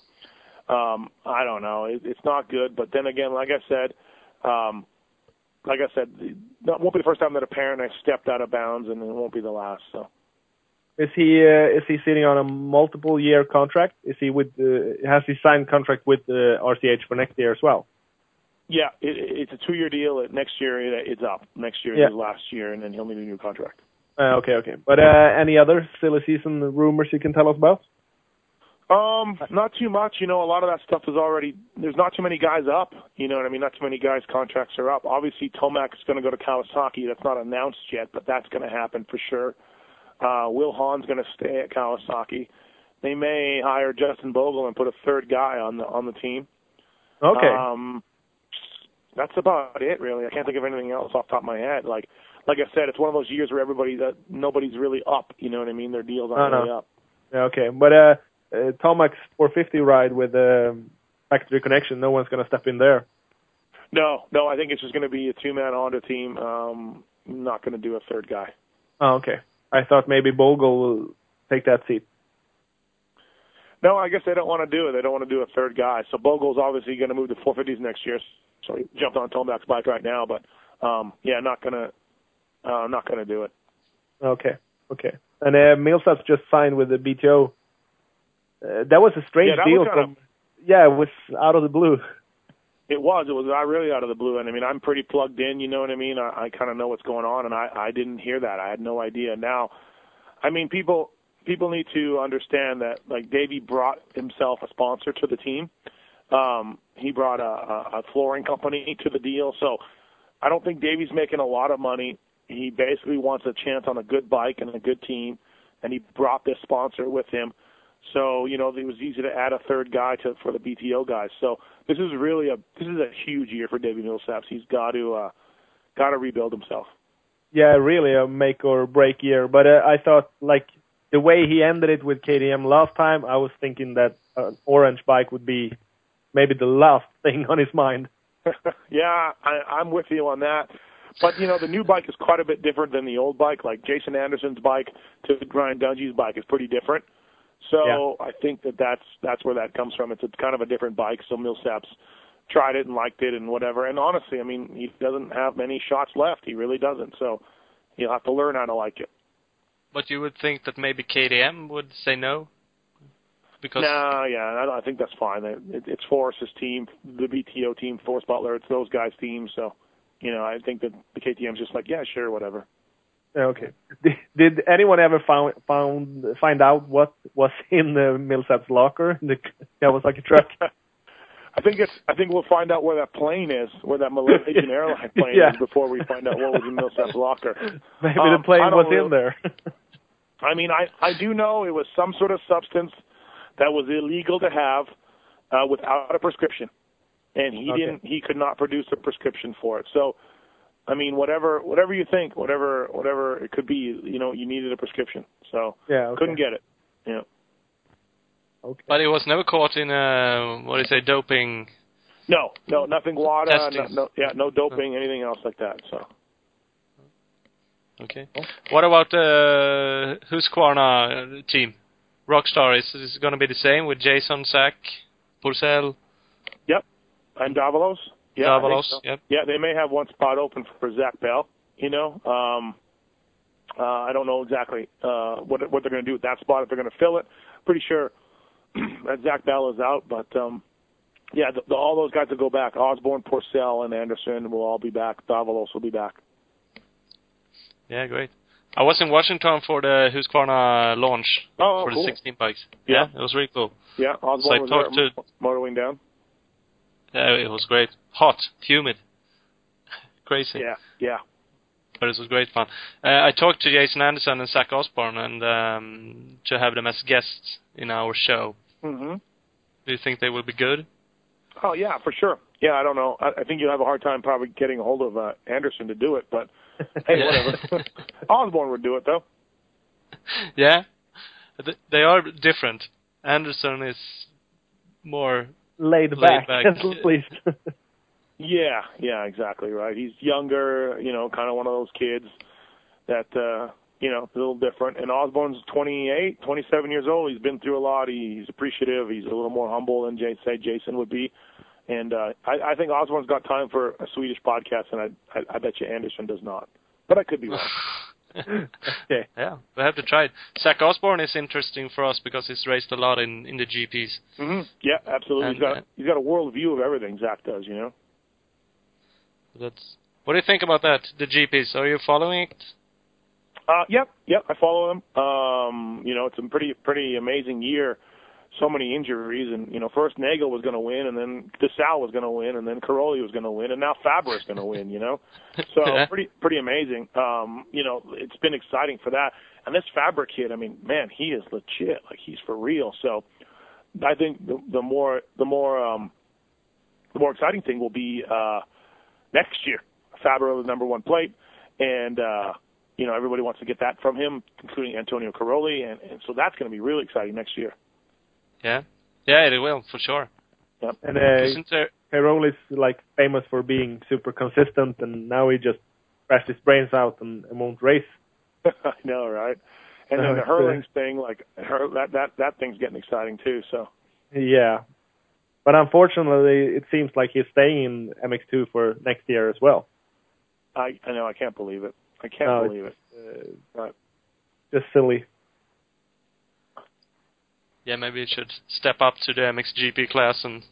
um, I don't know. It, it's not good. But then again, like I said, um, like I said, that won't be the first time that a parent has stepped out of bounds, and it won't be the last. So. Is he uh, is he sitting on a multiple year contract? Is he with uh, has he signed contract with uh, RCH for next year as well? Yeah, it, it's a two-year deal. Next year, it, it's up. Next year Yeah. is last year, and then he'll need a new contract. Uh, okay, okay. But uh, any other silly season rumors you can tell us about? Um, not too much. You know, a lot of that stuff is already. There's not too many guys up. You know what I mean? Not too many guys' contracts are up. Obviously, Tomac is going to go to Kawasaki. That's not announced yet, but that's going to happen for sure. Uh, Will Hahn's going to stay at Kawasaki. They may hire Justin Bogle and put a third guy on the on the team. Okay. Um, that's about it, really. I can't think of anything else off the top of my head. Like, like I said, it's one of those years where everybody that nobody's really up. You know what I mean? Their deals aren't really up. Yeah, okay. But uh, uh, Tomac's 450 ride with um, factory connection, no one's gonna step in there. No, no, I think it's just going to be a two-man Honda team. Um, not going to do a third guy. Oh, okay. I thought maybe Bogle will take that seat. No, I guess they don't want to do it. They don't want to do a third guy. So Bogle's obviously going to move to 450s next year. So he jumped on Tomac's bike right now, but um, yeah, not gonna, uh, not going to do it. Okay, okay. And uh, Millsap's just signed with the BTO. Uh, that was a strange Yeah, deal from. Yeah, it was out of the blue. It was. It was uh, really out of the blue. And I mean, I'm pretty plugged in. You know what I mean? I, I kind of know what's going on, and I I didn't hear that. I had no idea. Now, I mean, people people need to understand that like Davi brought himself a sponsor to the team. Um, he brought a, a, flooring company to the deal. So I don't think Davi's making a lot of money. He basically wants a chance on a good bike and a good team, and he brought this sponsor with him. So you know it was easy to add a third guy to for the BTO guys. So this is really a this is a huge year for Davi Millsaps. He's got to uh, got to rebuild himself. Yeah, really a make or break year. But uh, I thought like the way he ended it with KTM last time, I was thinking that an orange bike would be maybe the last thing on his mind. yeah, I, I'm with you on that. But you know, the new bike is quite a bit different than the old bike. Like Jason Anderson's bike to Ryan Dungey's bike is pretty different. So Yeah. I think that that's that's where that comes from. It's a kind of a different bike. So Millsaps tried it and liked it and whatever. And honestly, I mean, he doesn't have many shots left. He really doesn't. So he'll have to learn how to like it. But you would think that maybe KTM would say no, because No, yeah, I, I think that's fine. It, it, it's Forrest's team, the BTO team, Forrest Butler. It's those guys' team. So, you know, I think that the KTM's just like, yeah, sure, whatever. Okay. Did, did anyone ever found found find out what was in the Millsaps locker? The, that was like a truck. I think it's. I think we'll find out where that plane is, where that Malaysian airline plane Yeah. is, before we find out what was in Millsap's locker. Maybe Um, the plane was really- in there. I mean, I I do know it was some sort of substance that was illegal to have uh, without a prescription, and he Okay. didn't. He could not produce a prescription for it. So, I mean, whatever whatever you think, whatever whatever it could be, you know, you needed a prescription. So yeah. Okay. couldn't get it. Yeah. Okay. but he was never caught in uh what do you say doping. No, no, nothing WADA, no, Testing. no, yeah, no doping, anything else like that. So. Okay. What about uh, Husqvarna team? Rockstar is is going to be the same with Jason, Zach, Pourcel, Yep. And Davalos? Yeah. Davalos. so. Yep. Yeah, they may have one spot open for Zach Bell, you know. Um uh I don't know exactly uh what what they're gonna do with that spot, if they're gonna fill it. Pretty sure that Zach Bell is out, but um yeah, the, the, all those guys will go back. Osborne, Pourcel, and Anderson will all be back. Davalos will be back. Yeah, great. I was in Washington for the Husqvarna launch Oh, for cool. the 16 bikes. Yeah. it was really cool. Yeah, So I was talked to- motoring down. Yeah, it was great. Hot, humid, crazy. Yeah, yeah. but it was great fun. Uh, I talked to Jason Anderson and Zach Osborne, and um, to have them as guests in our show. Mhm. Do you think they will be good? Oh yeah, for sure. Yeah, I don't know. I, I think you'll have a hard time probably getting a hold of uh, Anderson to do it, but hey, whatever. Osborne would do it though. yeah, Th- they are different. Anderson is more. Laid Laid back, back. at least. Yeah, yeah, exactly right. He's younger, you know, kind of one of those kids that uh, you know, a little different. And Osborne's 28, 27 years old. He's been through a lot. He, he's appreciative. He's a little more humble than Jay, say Jason would be. And uh, I, I think Osborne's got time for a Swedish podcast, and I, I, I bet you Anderson does not. But I could be wrong. okay. Yeah, we have to try it. Zach Osborne is interesting for us because he's raced a lot in in the GPs. hmm Yeah, absolutely. And, he's got uh, he's got a world view of everything. Zach does, you know. That's. What do you think about that? The GPs? Are you following it? Uh, yep, yep. I follow them. Um, you know, it's a pretty pretty amazing year. So many injuries, and you know, first Nagl was going to win, and then DeSalle was going to win, and then Cairoli was going to win, and now Febvre is going to win. You know, so pretty pretty amazing. Um, you know, it's been exciting for that. And this Febvre kid, I mean, man, he is legit. Like he's for real. So I think the, the more the more um, the more exciting thing will be uh, next year. Febvre the number one plate, and uh, you know everybody wants to get that from him, including Antonio Cairoli, and, and so that's going to be really exciting next year. Yeah, yeah, it will for sure. Yep. And uh, Isn't there? Carol is like famous for being super consistent, and now he just crashed his brains out and, and won't race. I know, right? And No, then the it's, uh, thing, like her, that that that thing's getting exciting too. So Yeah, but unfortunately, it seems like he's staying in MX2 for next year as well. I I know I can't believe it. I can't No, believe it. Uh, Right. just silly. Yeah, maybe he should step up to the MXGP class and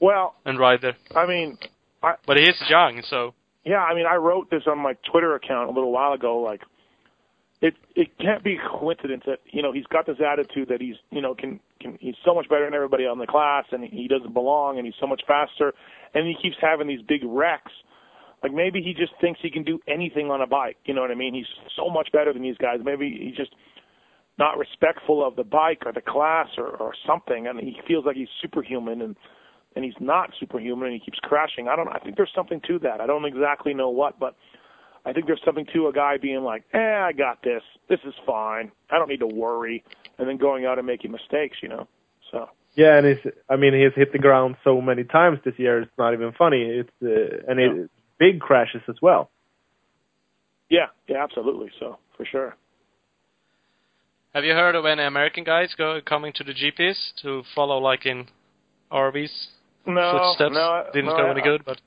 Well, and ride there. I mean, I, But he is young, so Yeah, I mean, I wrote this on my Twitter account a little while ago. Like, it it can't be a coincidence that you know he's got this attitude that he's you know can can he's so much better than everybody on the class, and he doesn't belong, and he's so much faster, and he keeps having these big wrecks. Like maybe he just thinks he can do anything on a bike. You know what I mean? He's so much better than these guys. Maybe he just not respectful of the bike or the class or or something, and he feels like he's superhuman and and he's not superhuman and he keeps crashing. I don't I think there's something to that. I don't exactly know what, but I think there's something to a guy being like, "Eh, I got this. This is fine. I don't need to worry." And then going out and making mistakes, you know. So, Yeah, and he's. I mean, he's hit the ground so many times this year. It's not even funny. It's uh, and Yeah. it, big crashes as well. Yeah, yeah, absolutely. So for sure. Have you heard of any American guys go coming to the GPS to follow like in RVs No, footsteps? no, Didn't no, go I- any good, but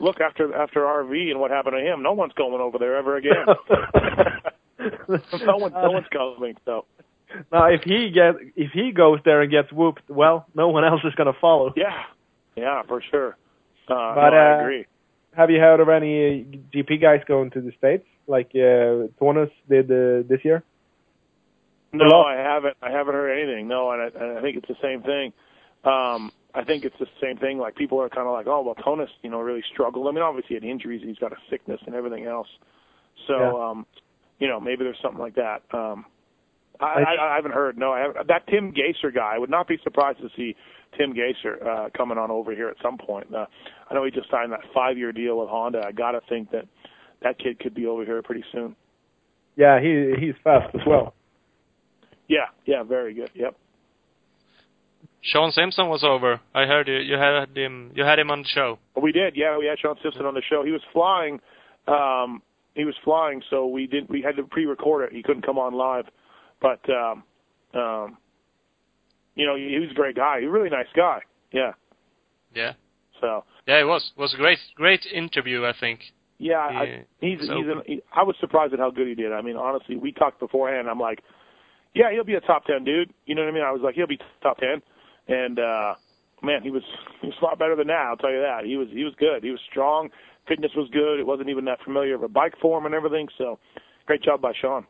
Look after after RV and what happened to him. No one's going over there ever again. no one, no one's coming. So Now, if he get if he goes there and gets whooped, well, no one else is going to follow. yeah, yeah, for sure. Uh, But, no, I uh, agree. Have you heard of any GP guys going to the states like uh, Tonus did uh, this year? No. I haven't. I haven't heard anything. No, and I, and I think it's the same thing. Um, I think it's the same thing. Like people are kind of like, oh well, Tonus, you know, really struggled. I mean, obviously he had injuries. He's got a sickness and everything else. So, Yeah. um, you know, maybe there's something like that. Um, I, I- I, haven't heard. No, I haven't. That Tim Gajser guy. I would not be surprised to see Tim Gajser uh, coming on over here at some point. Uh, I know he just signed that five-year deal with Honda. I got to think that that kid could be over here pretty soon. Yeah, he he's fast as well. Yeah, yeah, very good. Yep. Shaun Simpson was over. I heard you. You had him. You had him on the show. We did, yeah. We had Shaun Simpson on the show. He was flying. Um, he was flying, so we didn't. We had to pre-record it. He couldn't come on live, but um, um, you know, he, he was a great guy. He was a really nice guy. Yeah. Yeah. So Yeah, it was. It was a great, great interview. I think. yeah, I, Yeah, he's he's. An, he, I was surprised at how good he did. I mean, honestly, we talked beforehand. I'm like, yeah, he'll be a top ten dude. You know what I mean? I was like, he'll be top ten, and uh, man, he was he was a lot better than that. I'll tell you that. He was he was good. He was strong. Fitness was good. It wasn't even that familiar of a bike form and everything. So, great job by Shaun.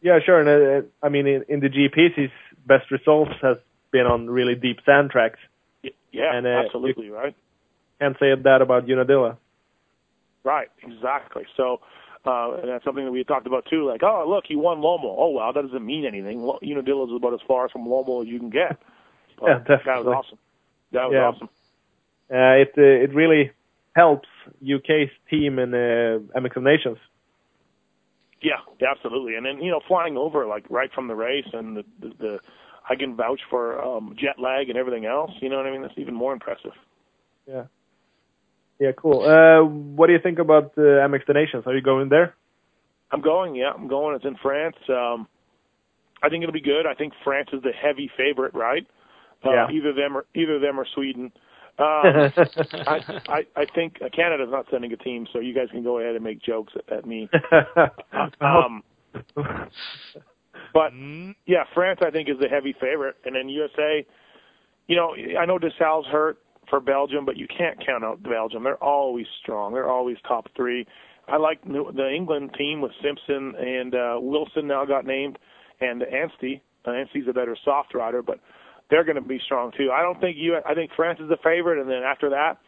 Yeah, sure. And uh, I mean, in, in the GPs, his best results has been on really deep sand tracks. Yeah, And, uh, absolutely right. Can't say that about Unadilla. Right, exactly. So, uh, and that's something that we talked about too. Like, oh, look, he won Lommel. Oh, well, that doesn't mean anything. Lo- Unadilla is about as far from Lommel as you can get. But Yeah, That definitely. was awesome. That was Yeah. awesome. Uh, it uh, it really helps UK's team in uh, MXM Nations. Yeah, yeah, absolutely. And then you know, flying over like right from the race, and the the, the I can vouch for um, jet lag and everything else. You know what I mean? That's even more impressive. Yeah. Yeah, cool. Uh, what do you think about uh, MX the Nations? Are you going there? I'm going. Yeah, I'm going. It's in France. Um, I think it'll be good. I think France is the heavy favorite, right? Uh, Yeah. Either them or either them or Sweden. Um, I, I I think Canada's not sending a team, so you guys can go ahead and make jokes at, at me. Um, but Mm, yeah, France I think is the heavy favorite, and then USA. You know, I know DeSalle's hurt for Belgium, but you can't count out Belgium. They're always strong. They're always top three. I like the England team with Simpson and uh, Wilson now got named, and Anstie. Anstie's a better soft rider, but they're going to be strong too. I don't think you. I think France is the favorite, and then after that,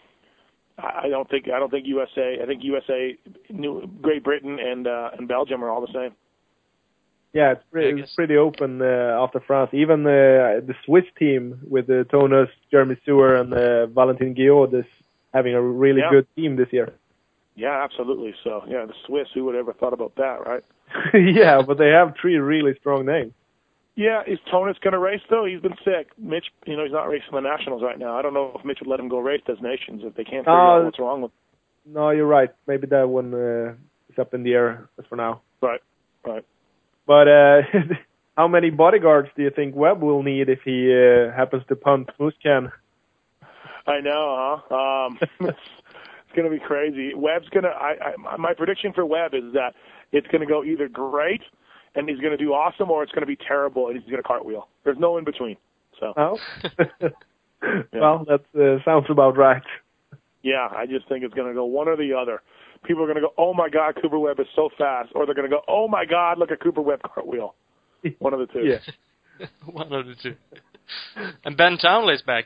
I I don't think I don't think USA. I think USA, New, Great Britain, and uh, and Belgium are all the same. Yeah, it's pretty, it's pretty open uh, after France. Even uh, the Swiss team with uh, Tonus, Jeremy Stewart, and uh, Valentin Guillod is having a really Yeah. good team this year. Yeah, absolutely. So yeah, the Swiss. Who would ever thought about that, right? yeah, but they have three really strong names. Yeah, is Tonus going to race though? He's been sick. Mitch, you know, he's not racing the nationals right now. I don't know if Mitch would let him go race those nations if they can't figure Uh, out what's wrong with. Him. No, you're right. Maybe that one uh, is up in the air as for now. Right, right. But uh, how many bodyguards do you think Webb will need if he uh, happens to punt Musquin? I know, huh? Um, it's, going to be crazy. Webb's going to. I, I my prediction for Webb is that it's going to go either great and he's going to do awesome, or it's going to be terrible and he's going to cartwheel. There's no in between. So Oh, well, that uh, sounds about right. yeah, I just think it's going to go one or the other. People are going to go, "Oh my God, Cooper Webb is so fast," or they're going to go, "Oh my God, look at Cooper Webb cartwheel." One of the two. Yeah. one of the two. And Ben Townley's back.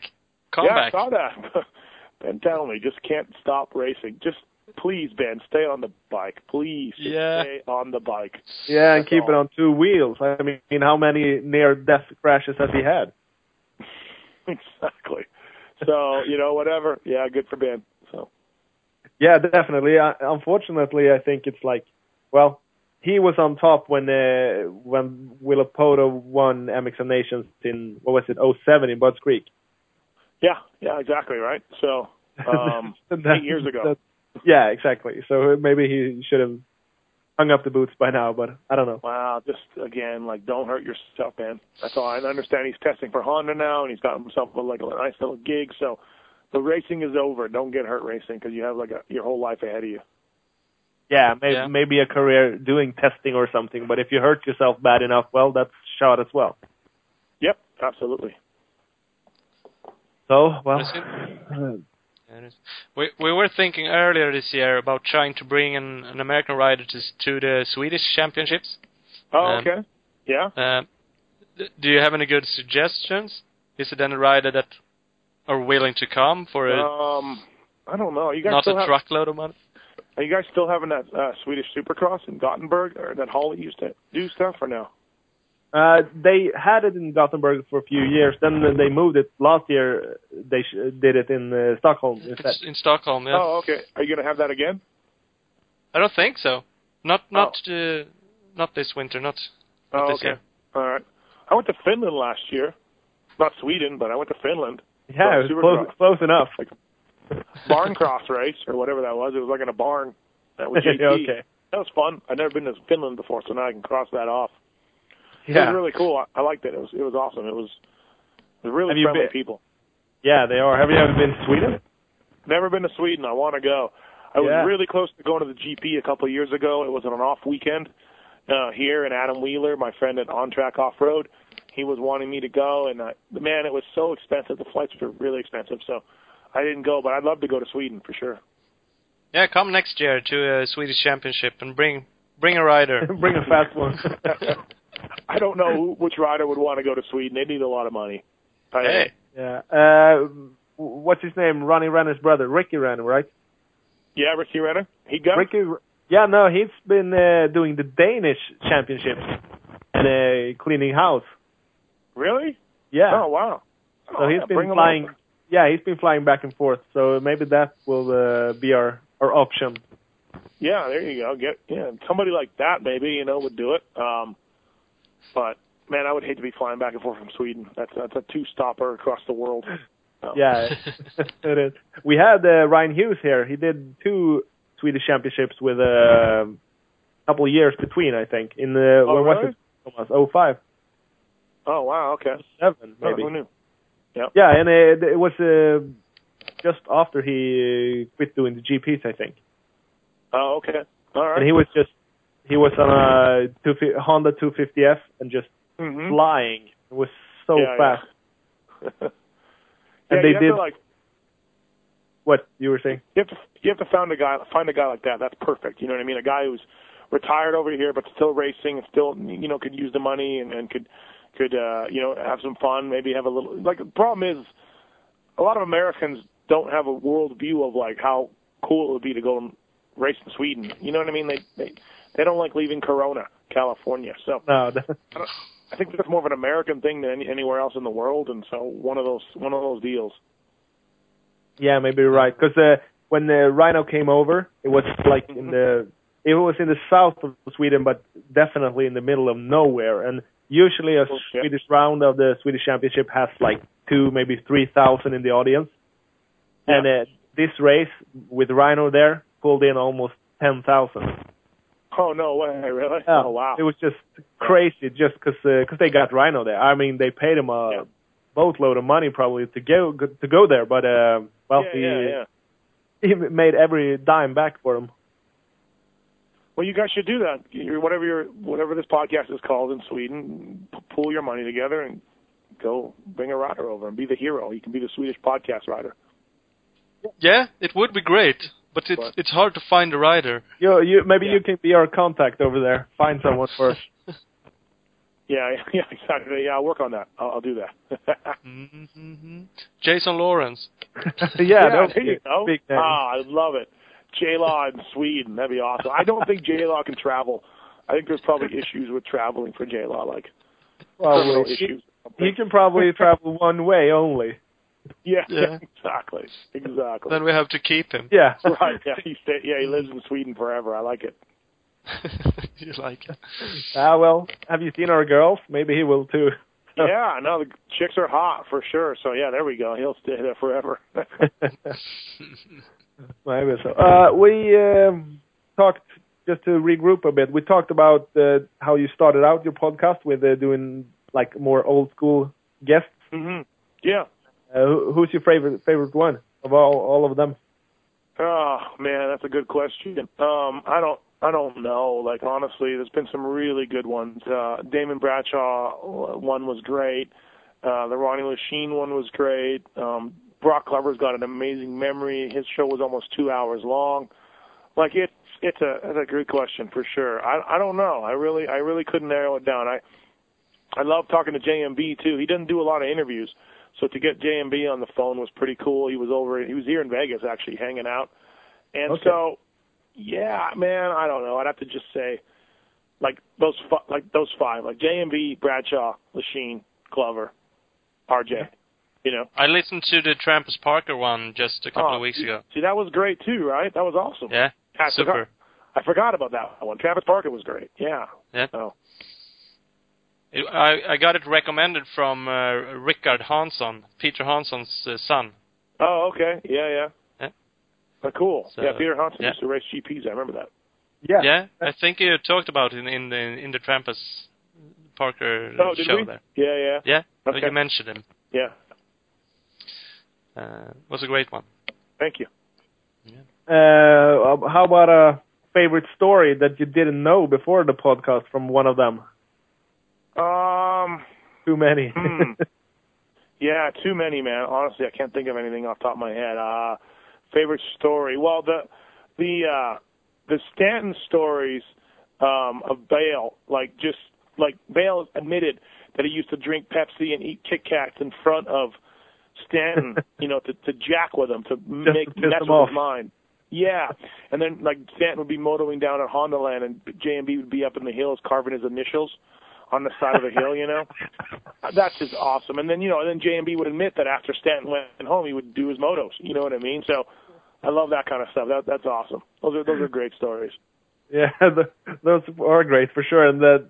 Come yeah, back. I saw that. ben Townley just can't stop racing. Just please, Ben, stay on the bike. Please, just Yeah. stay on the bike. Yeah, and That's keep it on two wheels. I mean, how many near-death crashes has he had? exactly. So you know, whatever. Yeah, good for Ben. Yeah, definitely. Uh, unfortunately, I think it's like, well, he was on top when uh, when Villopoto won MX of Nations in what was it 07 in Budds Creek. Yeah, yeah, exactly right. So um, eight years ago. yeah, exactly. So maybe he should have hung up the boots by now, but I don't know. Wow, just again, like don't hurt yourself, man. That's all. I understand he's testing for Honda now, and he's got himself a, like a nice little gig. So the racing is over. Don't get hurt racing because you have like a, your whole life ahead of you. Yeah, maybe Yeah. maybe a career doing testing or something. But if you hurt yourself bad enough, well, that's shot as well. Yep, absolutely. So, well, Listen. Yeah, it is. We we were thinking earlier this year about trying to bring an, an American rider to to the Swedish championships. Oh, Um, okay. Yeah. Um, d- do you have any good suggestions? Is it any rider that are willing to come for it? Um, I don't know. You guys not still a have, truckload of money? Are you guys still having that uh, Swedish Supercross in Gothenburg, or that Holley used to do stuff, or no? uh, they had it in Gothenburg for a few years. Then they moved it last year. They sh- did it in uh, Stockholm instead. It's in Stockholm, yeah. Oh, okay. Are you going to have that again? I don't think so. Not not uh, not this winter. Not. Not Oh, this okay. year. All right. I went to Finland last year. Not Sweden, but I went to Finland. Yeah, it was close, close enough. Barn cross race or whatever that was. It was like in a barn. That was JT. okay. That was fun. I'd never been to Finland before, so now I can cross that off. It Yeah. was really cool. I, I liked it. It was it was awesome. It was it was really Have friendly been- people. Yeah, they are. Have you ever been to Sweden? Never been to Sweden. I want to go. I was really close to going to the GP a couple of years ago. It was on an off weekend uh, here, and Adam Wheeler, my friend at On Track Off Road, he was wanting me to go, and I, man, it was so expensive. The flights were really expensive, so I didn't go. But I'd love to go to Sweden for sure. Yeah, come next year to a Swedish championship and bring bring a rider. Bring a fast one. I don't know who, which rider would want to go to Sweden. They need a lot of money. I, hey, yeah. Uh, what's his name? Ronnie Renner's brother, Ricky Renner, right? Yeah, Ricky Renner. He go. Ricky. Yeah, no, he's been uh, doing the Danish championships and uh, cleaning house. Really? Yeah. Oh wow. so Oh, he's yeah, been flying. Yeah, he's been flying back and forth. So maybe that will uh, be our our option. Yeah, there you go. Get yeah, somebody like that maybe you know would do it. Um, but man, I would hate to be flying back and forth from Sweden. That's that's a two stopper across the world. Oh. Yeah, it is. We had uh, Ryan Hughes here. He did two Swedish championships with a couple of years between, I think. In the Oh, when really? was it? Thomas? Oh five, Oh wow, okay. Seven, maybe. who knew? Yeah, and it, it was uh, just after he uh, quit doing the GPs, I think. Oh okay. All right. And he was just he was on a 250 Honda 250F and just Mhm. flying. It was so Yeah, fast. yeah. And yeah, they did to, like what you were saying. you have to you have to find a guy find a guy like that. That's perfect. You know what I mean? A guy who's retired over here but still racing and still you know could use the money and, and could could uh you know have some fun, maybe have a little like the problem is a lot of Americans don't have a world view of like how cool it would be to go and race in Sweden. You know what I mean? They they they don't like leaving Corona, California. So No, I, don't, I think that's more of an American thing than any, anywhere else in the world, and so one of those one of those deals. yeah, maybe you're right. Because uh, when the Ryno came over, it was like in the it was in the south of Sweden, but definitely in the middle of nowhere. And usually, a. Swedish round of the Swedish Championship has like two, maybe three thousand in the audience. Yeah. And uh, this race with Ryno there pulled in almost ten thousand. Oh no way, really? Yeah, Oh wow. It was just crazy, just because cause they got Ryno there. I mean, they paid him a Yeah. boatload of money probably to go to go there, but uh, well, yeah, he he made every dime back for him. Well, you guys should do that. Your, whatever your whatever this podcast is called in Sweden, p- pool your money together and go bring a rider over and be the hero. You can be the Swedish podcast rider. yeah, it would be great, but it's But- it's hard to find a rider. You, you maybe Yeah. you can be our contact over there. Find someone first. Yeah, yeah, exactly. Yeah, I'll work on that. I'll, I'll do that. hmm Jason Lawrence. yeah, that would there you go. big name. Ah, I love it. J Law in Sweden, that'd be awesome. I don't think J Law can travel. I think there's probably issues with traveling for J Law, like well, he, issues. he can probably travel one way only. Yeah, Yeah. exactly, exactly. Then we have to keep him. Yeah. right. Yeah, he stay, yeah he lives in Sweden forever. I like it. you like it. Ah, well, have you seen our girls? Maybe he will too. yeah, no, the chicks are hot for sure. So yeah, there we go. He'll stay there forever. Maybe so. Uh, we um, talked just to regroup a bit. We talked about uh, how you started out your podcast with uh, doing like more old school guests. hmm Yeah. Who's your favorite favorite one of all all of them? Oh man, that's a good question. Um, I don't, I don't know. Like honestly, there's been some really good ones. Uh, Damon Bradshaw one was great. Uh, the Ronnie Lechien one was great. Um, Broc Glover's got an amazing memory. His show was almost two hours long. Like it's, it's a, it's a good question for sure. I, I don't know. I really, I really couldn't narrow it down. I, I love talking to JMB too. He doesn't do a lot of interviews, so to get JMB on the phone was pretty cool. He was over, he was here in Vegas actually hanging out, and Okay. so, yeah, man, I don't know. I'd have to just say, like those, like those five, like JMB, Bradshaw, Lechien, Glover, RJ. You know, I listened to the Trampas Parker one just a couple Oh, of weeks ago. See, that was great too, right? That was awesome. Yeah, I super. Forgot, I forgot about that one. Travis Parker was great. Yeah. Yeah. So. It- I I got it recommended from uh, Rickard Hansson, Peter Hansson's uh, son. Oh, okay. Yeah, yeah. Yeah. Oh, cool. So, yeah, Peter Hansson yeah. used to race GPs. I remember that. Yeah. Yeah, I think you talked about it in in the in the Trampas Parker Oh, show we? there. Yeah, yeah. Yeah, Okay. you mentioned him. Yeah. Uh, it was a great one. Thank you. Uh, how about a favorite story that you didn't know before the podcast from one of them? Um. Too many. Hmm. Yeah, too many, man. Honestly, I can't think of anything off the top of my head. Uh, favorite story? Well, the the uh, the Stanton stories um, of Bayle, like just like Bayle admitted that he used to drink Pepsi and eat Kit Kats in front of Stanton, you know, to to jack with him to make piss mess with off. his mind. Yeah, and then like Stanton would be motoring down at Honda Land, and JMB would be up in the hills carving his initials on the side of the hill, you know. That's just awesome. And then you know, and then JMB would admit that after Stanton went home, he would do his motos. You know what I mean? So I love that kind of stuff. That that's awesome. Those are those are great stories. yeah, the, those are great for sure. And that,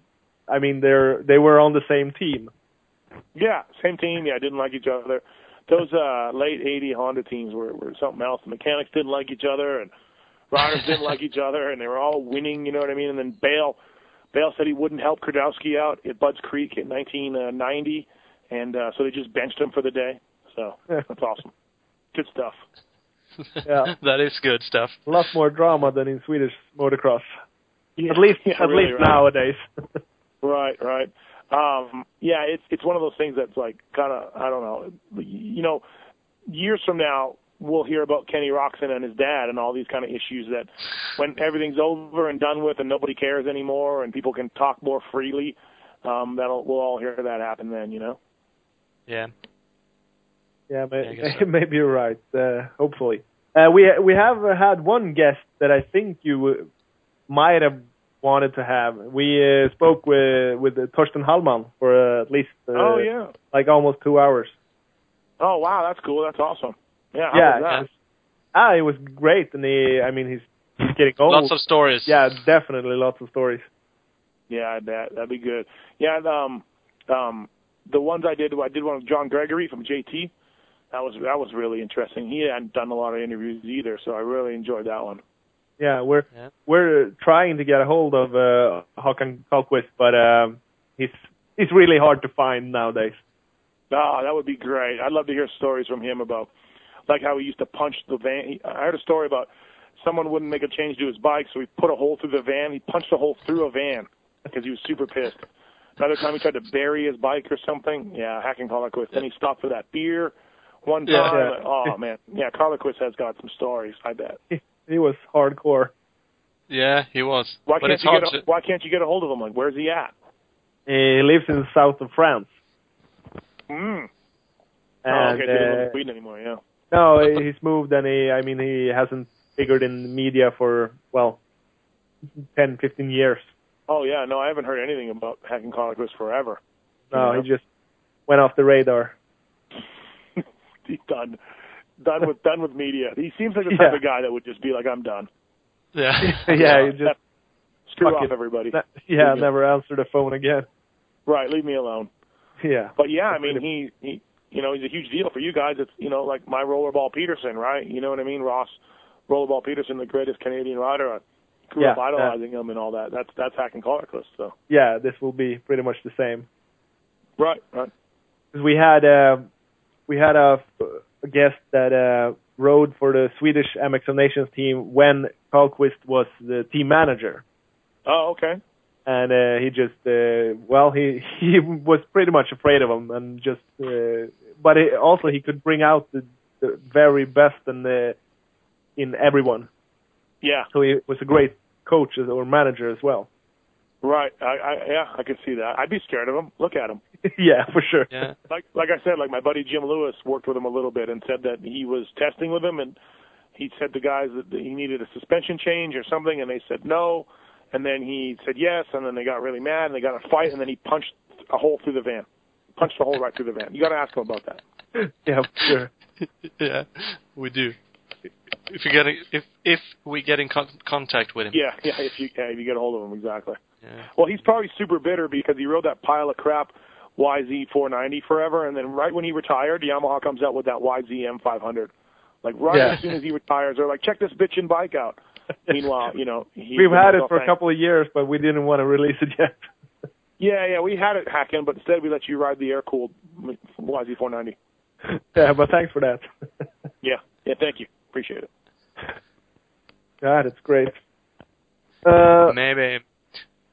I mean, they're they were on the same team. Yeah, same team. Yeah, I didn't like each other. Those uh late '80 Honda teams were were something else. The mechanics didn't like each other, and riders didn't like each other, and they were all winning. You know what I mean? And then Bayle, Bayle said he wouldn't help Kardowski out at Budds Creek in 1990, and uh, so they just benched him for the day. So that's awesome. Good stuff. Yeah. that is good stuff. A lot more drama than in Swedish motocross. Yeah, At least, yeah, at really, least right. nowadays. Right, right. Um, yeah, it's it's one of those things that's like kind of I don't know. You know, years from now we'll hear about Kenny Roczen and his dad and all these kind of issues that when everything's over and done with and nobody cares anymore and people can talk more freely, um, that'll we'll all hear that happen then. You know. Yeah. Yeah, Yeah, may, guess so. maybe you're right. Uh, hopefully, uh, we we have had one guest that I think you might have wanted to have. We uh, spoke with with uh, Torsten Hallman for uh, at least uh, oh yeah. like almost two hours. Oh wow, that's cool. That's awesome. Yeah. how Yeah, was that? Ah, it was great, and he, I mean, he's he's getting old. Lots of stories. yeah, definitely lots of stories. Yeah, that that'd be good. Yeah, and, um, um, the ones I did, I did one with John Gregory from JT. That was that was really interesting. He hadn't done a lot of interviews either, so I really enjoyed that one. Yeah, we're Yeah. we're trying to get a hold of uh, Håkan Carlqvist, but um, he's he's really hard to find nowadays. Oh, that would be great. I'd love to hear stories from him about like how he used to punch the van. He, I heard a story about someone wouldn't make a change to his bike, so he put a hole through the van. He punched a hole through a van because he was super pissed. Another time he tried to bury his bike or something. Yeah, Håkan Carlqvist. Then he stopped for that beer one time. Yeah. Yeah. Oh man, yeah, Carlqvist has got some stories. I bet. He was hardcore. Yeah, he was. Why but can't it's you get a, to. Why can't you get a hold of him? Like, where's he at? He lives in the south of France. Mm. And, oh, okay, so live in uh, Sweden anymore. Yeah. no, he's moved, and he, I mean, he hasn't figured in media for well, 10, 15 years. Oh yeah, no, I haven't heard anything about Håkan Carlqvist forever. No, Yeah. he just went off the radar. He's done. Done with done with media. He seems like the type Yeah. of guy that would just be like, I'm done. Yeah. yeah, he just Screw Fuck off, it. everybody. Ne- yeah, Leave me- never answer the phone again. Right, leave me alone. Yeah. But yeah, I mean, he he, you know, he's a huge deal for you guys. It's you know, like my rollerball Pederson, right? You know what I mean, Ross. Rollerball Pederson, the greatest Canadian rider. I grew Yeah, up idolizing him and all that. That's that's hacking and Carlqvist. So Yeah, this will be pretty much the same. right, right. 'Cause we had uh, we had a, a guest that uh, rode for the Swedish MX Nations team when Carlqvist was the team manager, Oh, okay. and uh, he just uh, well he he was pretty much afraid of him and just uh, but he, also he could bring out the, the very best in the in everyone. Yeah, So he was a great coach or manager as well. right. I, I yeah, I could see that. I'd be scared of him. Look at him. yeah, for sure. Yeah. Like like I said, like my buddy Jim Lewis worked with him a little bit and said that he was testing with him and he said to guys that he needed a suspension change or something and they said no and then he said yes and then they got really mad and they got in a fight and then he punched a hole through the van. Punched a hole right through the van. You got to ask him about that. Yeah, for sure. yeah, we do. If you get if if we get in con- contact with him. Yeah, yeah, if you yeah, if you get a hold of him exactly. Yeah. Well, he's probably super bitter because he wrote that pile of crap YZ490 forever, and then right when he retired, Yamaha comes out with that YZ M500. Like right Yeah. as soon as he retires, they're like, check this bitchin' bike out. Meanwhile, you know, he, We've had it well, for a couple of years, but we didn't want to release it yet. Yeah, yeah, we had it hacking, but instead we let you ride the air cooled YZ490. yeah, but thanks for that. Yeah, yeah, thank you, appreciate it. God, it's great. Uh, Maybe.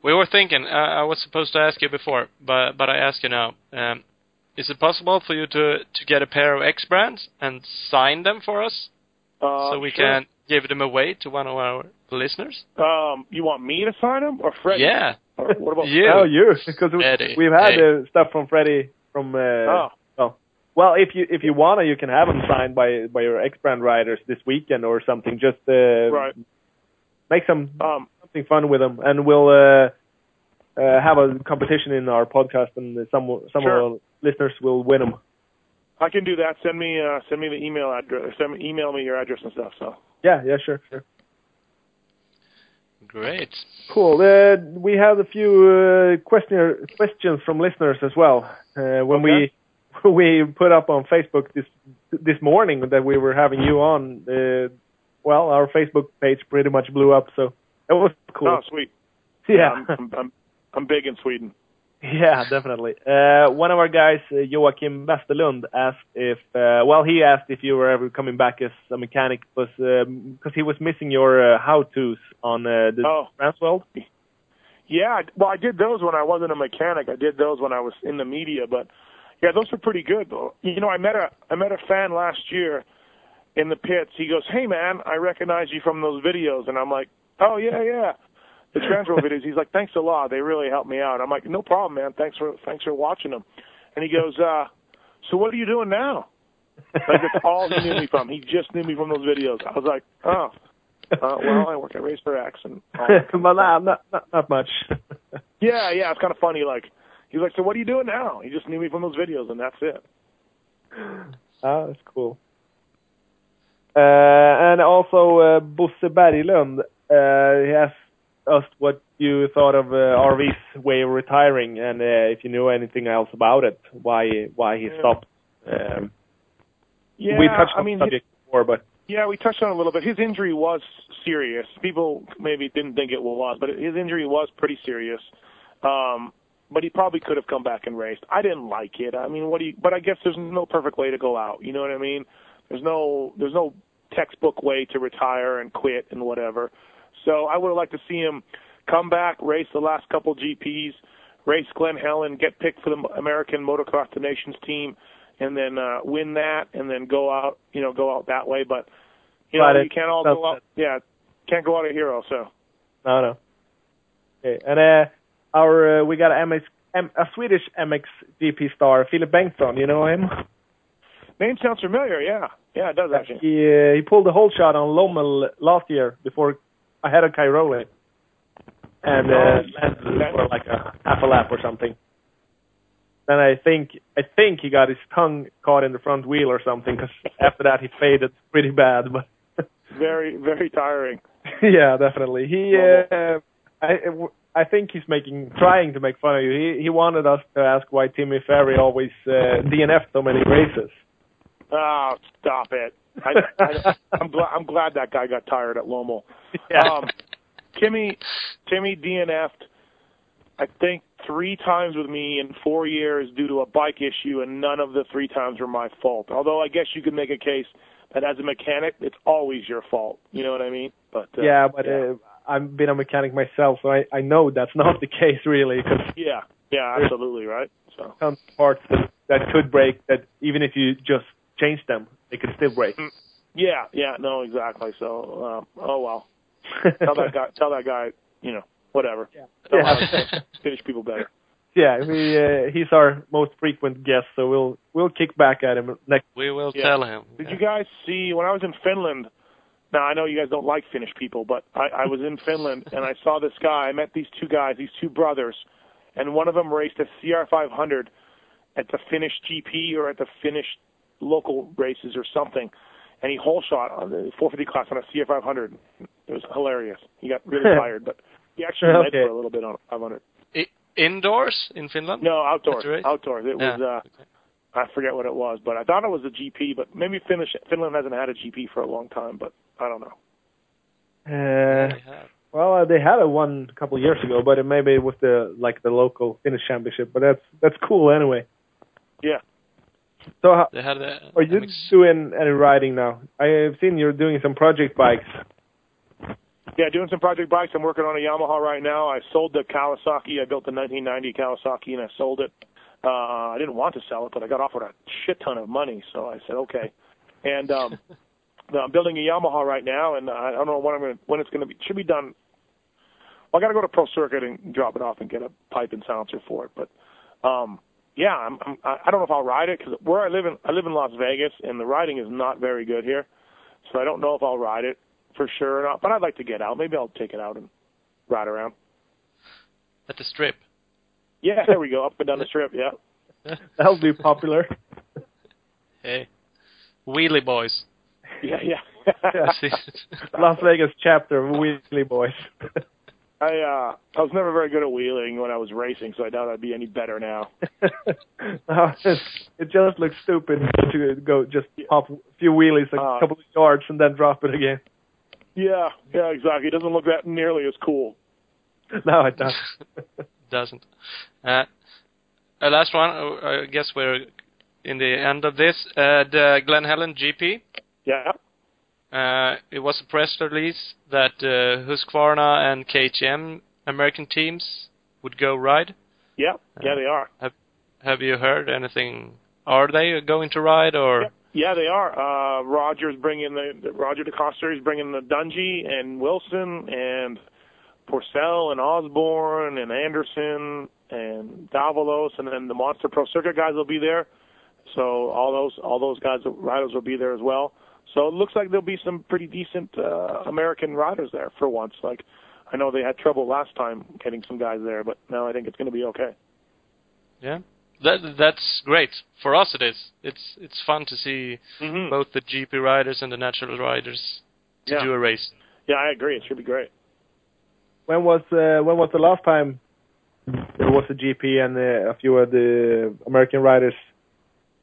We were thinking. Uh, I was supposed to ask you before, but but I ask you now. Um, is it possible for you to to get a pair of EKS Brands and sign them for us, Uh, so we sure. can give them away to one of our listeners? Um, you want me to sign them or Freddie? Yeah. Or what about You. Oh, you because we, we've had Hey. uh, stuff from Freddie from. Uh, Oh. well, well, if you if you wanna, you can have them signed by by your EKS Brand riders this weekend or something. Just uh, Right. make some Um, something fun with them, and we'll uh, uh, have a competition in our podcast, and some some Sure. of our listeners will win them. I can do that. Send me uh, send me the email address. Send me, email me your address and stuff. So Yeah, yeah, sure, sure. Great. Cool. Uh, we have a few uh, question questions from listeners as well. Uh, when Okay. we we put up on Facebook this this morning that we were having you on, uh, well, our Facebook page pretty much blew up, so it was cool. oh sweet. yeah, I'm, I'm, I'm I'm big in Sweden. yeah, definitely. Uh, one of our guys, uh, Joachim Westerlund, asked if, uh, well, he asked if you were ever coming back as a mechanic, because because he was missing your uh, how-tos on uh, the Oh. Transworld. Yeah, well, I did those when I wasn't a mechanic. I did those when I was in the media, but yeah, those were pretty good. Though. You know, I met a I met a fan last year in the pits. He goes, "Hey, man, I recognize you from those videos," and I'm like, "Oh yeah, yeah." The transfer videos. He's like, "Thanks a lot. They really helped me out." I'm like, "No problem, man. Thanks for thanks for watching them." And he goes, uh, "So what are you doing now?" Like that's all he knew me from. He just knew me from those videos. I was like, "Oh, uh, well, I work at Racer X and." but nah, not, not not much. yeah, yeah, it's kind of funny. Like, he's like, "So what are you doing now?" He just knew me from those videos, and that's it. oh, that's cool. Uh, and also uh, Bosse Berglund, he asked us what you thought of uh, RV's way of retiring, and uh, if you knew anything else about it, why why he stopped. Um, Yeah, we touched on I mean, the subject before, but yeah, we touched on it a little bit. His injury was serious. People maybe didn't think it was, but his injury was pretty serious. Um, but he probably could have come back and raced. I didn't like it. I mean, what do you? But I guess there's no perfect way to go out. You know what I mean? There's no there's no textbook way to retire and quit and whatever. So I would have liked to see him come back, race the last couple GPs, race Glen Helen, get picked for the American Motocross the Nations team, and then uh, win that, and then go out, you know, go out that way. But you know, But you can't all go out. Yeah, can't go out a hero. So no, no. Okay, and uh, our uh, we got a MX, M, a Swedish MX GP star, Filip Bengtsson. You know him? name sounds familiar. Yeah, yeah, it does actually. He uh, he pulled the whole shot on Lommel last year before ahead of Cairoli, and uh, Oh, landed for like a half a lap or something. Then I think I think he got his tongue caught in the front wheel or something. Because after that he faded pretty bad. But Very, very tiring. yeah, definitely. He uh, I I think he's making trying to make fun of you. He he wanted us to ask why Timmy Ferry always uh, DNF so many races. Oh, stop it! I, I, I'm glad I'm glad that guy got tired at Lommel. Yeah. Um, Timmy Timmy DNF'd, I think three times with me in four years due to a bike issue, and none of the three times were my fault. Although I guess you could make a case that as a mechanic, it's always your fault. You know what I mean? But uh, yeah, but yeah. Uh, I've been a mechanic myself, so I I know that's not the case really. Because yeah, yeah, absolutely right. So some parts that, that could break that even if you just change them, they could still break. yeah, yeah, no, exactly. So um, oh well. tell that guy, tell that guy, you know, whatever. Yeah. Tell Yeah. finish people better. yeah, we uh, he's our most frequent guest, so we'll we'll kick back at him next. We will Yeah. tell him. Did you guys see when I was in Finland? Now I know you guys don't like Finnish people, but I, I was in Finland and I saw this guy. I met these two guys, these two brothers, and one of them raced a CR500 at the Finnish GP or at the Finnish local races or something, and he whole shot on the 450 class on a CR500. It was hilarious. He got really tired, but he actually led Okay. for a little bit on a 500. I, indoors in Finland? No, outdoors. Right. Outdoors. It Yeah. was. uh I forget what it was, but I thought it was a GP. But maybe Finnish, Finland hasn't had a GP for a long time, but I don't know. Uh, They have. well, uh, they had a one a couple of years ago, but it maybe it was the like the local Finnish championship. But that's that's cool anyway. Yeah. So how, They had the are you MX doing any riding now? I have seen you're doing some project bikes. Yeah, doing some project bikes. I'm working on a Yamaha right now. I sold the Kawasaki. I built the 1990 Kawasaki and I sold it. Uh, I didn't want to sell it, but I got offered a shit ton of money, so I said okay. And um, I'm building a Yamaha right now, and I don't know when I'm gonna, when it's going to be. Should be done. Well, I got to go to Pro Circuit and drop it off and get a pipe and silencer for it. But um, yeah, I'm, I'm, I don't know if I'll ride it because where I live in I live in Las Vegas, and the riding is not very good here, so I don't know if I'll ride it for sure or not. But I'd like to get out. Maybe I'll take it out and ride around. at the strip. Yeah, there we go, up and down the strip. Yeah, That'll be popular. Hey, wheelie boys. yeah, yeah. Yeah. Las Vegas chapter of Wheelie Boys. I uh I was never very good at wheeling when I was racing, so I doubt I'd be any better now. No, it, it just looks stupid to go just pop a few wheelies a Uh, couple of yards and then drop it again. Yeah, yeah, exactly. It doesn't look that nearly as cool. No, it doesn't. Doesn't. Uh, uh, last one. uh, I guess we're in the end of this. Uh, the Glen Helen GP. Yeah, Uh, it was a press release that uh, Husqvarna and KTM American teams would go ride. yeah, yeah, they are. Have you heard anything? Are they going to ride or? Yeah, yeah, they are. Uh, Roger's bringing the, the Roger DeCoster is bringing the Dungey and Wilson and Pourcel and Osborne and Anderson and Davalos and then the Monster Pro Circuit guys will be there. So all those all those guys riders will be there as well. So it looks like there'll be some pretty decent uh, American riders there for once. Like I know they had trouble last time getting some guys there, but now I think it's going to be okay. Yeah. That that's great for us. It is. It's it's fun to see Mm-hmm. both the GP riders and the natural riders to Yeah. do a race. Yeah, I agree. It should be great. When was uh, when was the last time there was a GP and uh, a few of the American riders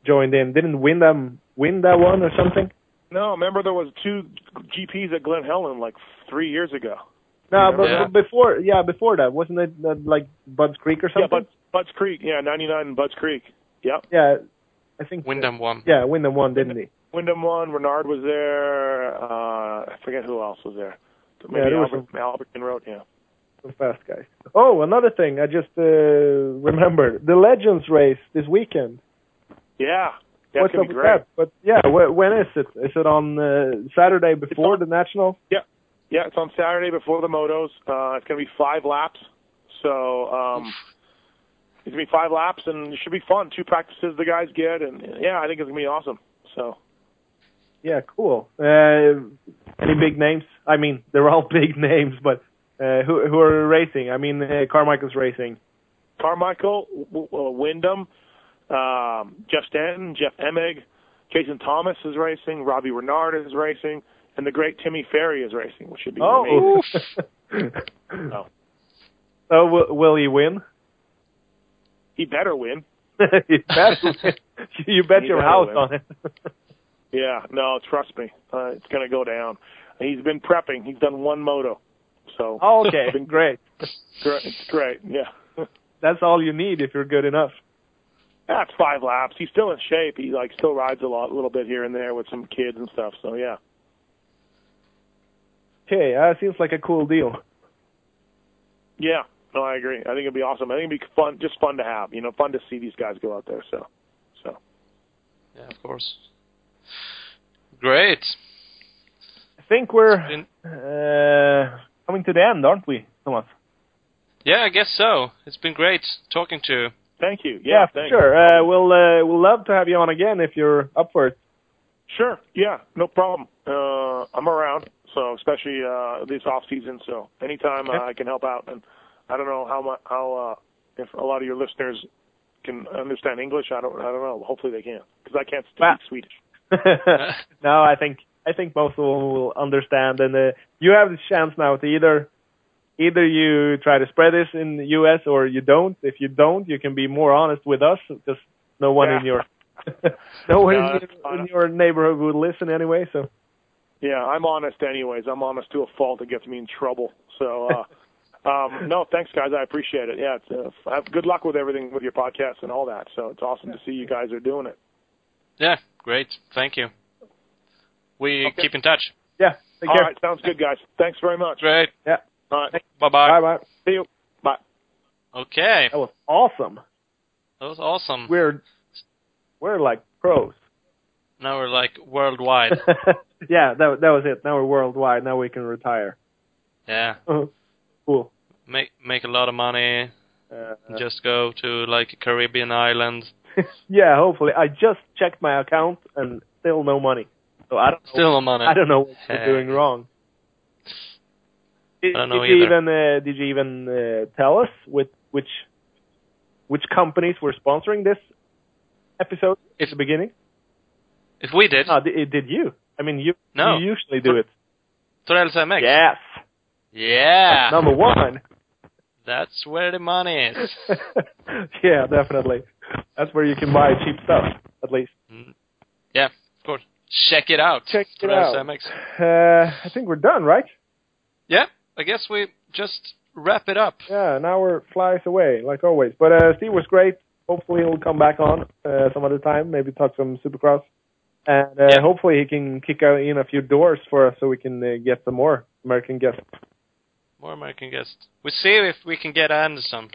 joined in? Didn't win them win that one or something? No, remember there was two GPs at Glen Helen like three years ago. No, but, Yeah. but before yeah before that wasn't it uh, like Budds Creek or Yeah, something? Bud, Budds Creek. Yeah, 99 in Budds Creek. Yep. yeah, I think Windham won. Yeah, Windham won, didn't he? Windham won. Reynard was there. Uh, I forget who else was there. Maybe Yeah, there was Albert, Alberton wrote. Yeah. Some fast guys. Oh, another thing I just uh, remembered: the Legends race this weekend. Yeah. That's What's gonna up be with great. that? But yeah, when is it? Is it on uh, Saturday before on- the national? Yeah, yeah, it's on Saturday before the motos. Uh, it's gonna be five laps. So um, it's gonna be five laps, and it should be fun. Two practices the guys get, and yeah, I think it's gonna be awesome. So Yeah, cool. Uh, any big names? I mean, they're all big names, but uh, who who are racing? I mean, uh, Carmichael's racing. Carmichael, w- w- Windham, um, Jeff Stanton, Jeff Emig, Jason Thomas is racing, Robbie Reynard is racing, and the great Timmy Ferry is racing, which should be amazing. Oh, Oh. So will, will he win? He better win. you bet. you bet He your house win. on it. Yeah, no, trust me, uh, it's going to go down. He's been prepping. He's done one moto, so Oh, okay, it's been great. great. It's great. Yeah, That's all you need if you're good enough. That's five laps. He's still in shape. He like still rides a lot, a little bit here and there with some kids and stuff. So yeah, Okay, uh, seems like a cool deal. yeah. No, I agree. I think it'd be awesome. I think it'd be fun, just fun to have. You know, fun to see these guys go out there. So, so Yeah, of course. Great. I think we're Been- uh, coming to the end, aren't we, Thomas? yeah, I guess so. It's been great talking to you. Thank you. Yeah, Yeah, sure. Uh, we'll uh, we'll love to have you on again if you're up for it. Sure. Yeah, no problem. Uh, I'm around, so especially uh, this off season. So anytime uh, I can help out, and I don't know how much how uh, if a lot of your listeners can understand English. I don't. I don't know. Hopefully they can, because I can't speak Well- Swedish. no, I think I think most of them will understand, and uh, you have the chance now to either either you try to spread this in the U.S. or you don't. If you don't, you can be more honest with us, because no one in your no one No, in, that's in your neighborhood would listen anyway. So Yeah, I'm honest anyways. I'm honest to a fault. It gets me in trouble. So, uh, um, no, thanks guys. I appreciate it. Yeah, it's, uh, have good luck with everything with your podcast and all that. So it's awesome to see you guys are doing it. Yeah, great. Thank you. We Okay. keep in touch. yeah, take All care. right, sounds good, guys. Thanks very much. Great. Yeah, All right, Bye bye bye. bye. see you. Bye. Okay. That was awesome. That was awesome. We're we're like pros. Now we're like worldwide. yeah, that that was it. Now we're worldwide. Now we can retire. yeah. cool. Make make a lot of money. Uh, Just go to like a Caribbean island. yeah, hopefully. I just checked my account and still no money. So I don't know, Still no money. I don't know what we're doing wrong. Did, I don't know did you even uh, did you even uh, tell us with which which companies were sponsoring this episode at the beginning? If we did, No, did, did you? I mean, you No. you usually do it. Torells MX. Yes, Yeah. number one. That's where the money is. yeah, definitely. That's where you can buy cheap stuff, at least. yeah, of course. Check it out. Check it Torells out. MX. Uh, I think we're done, right? Yeah, I guess we just wrap it up. Yeah, an hour flies away, like always. But uh, Steve was great. Hopefully he'll come back on uh, some other time, maybe talk some Supercross. And uh, Yeah. hopefully he can kick out in a few doors for us so we can uh, get some more American guests. More American guests. We'll see if we can get Anderson.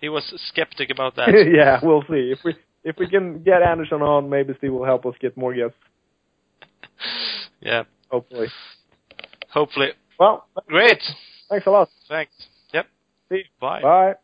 He was skeptic about that. yeah, we'll see. If we if we can get Anderson on, maybe Steve will help us get more guests, yeah, hopefully. hopefully. Well, Great. thanks a lot. Thanks. Yep. See you. Bye. Bye.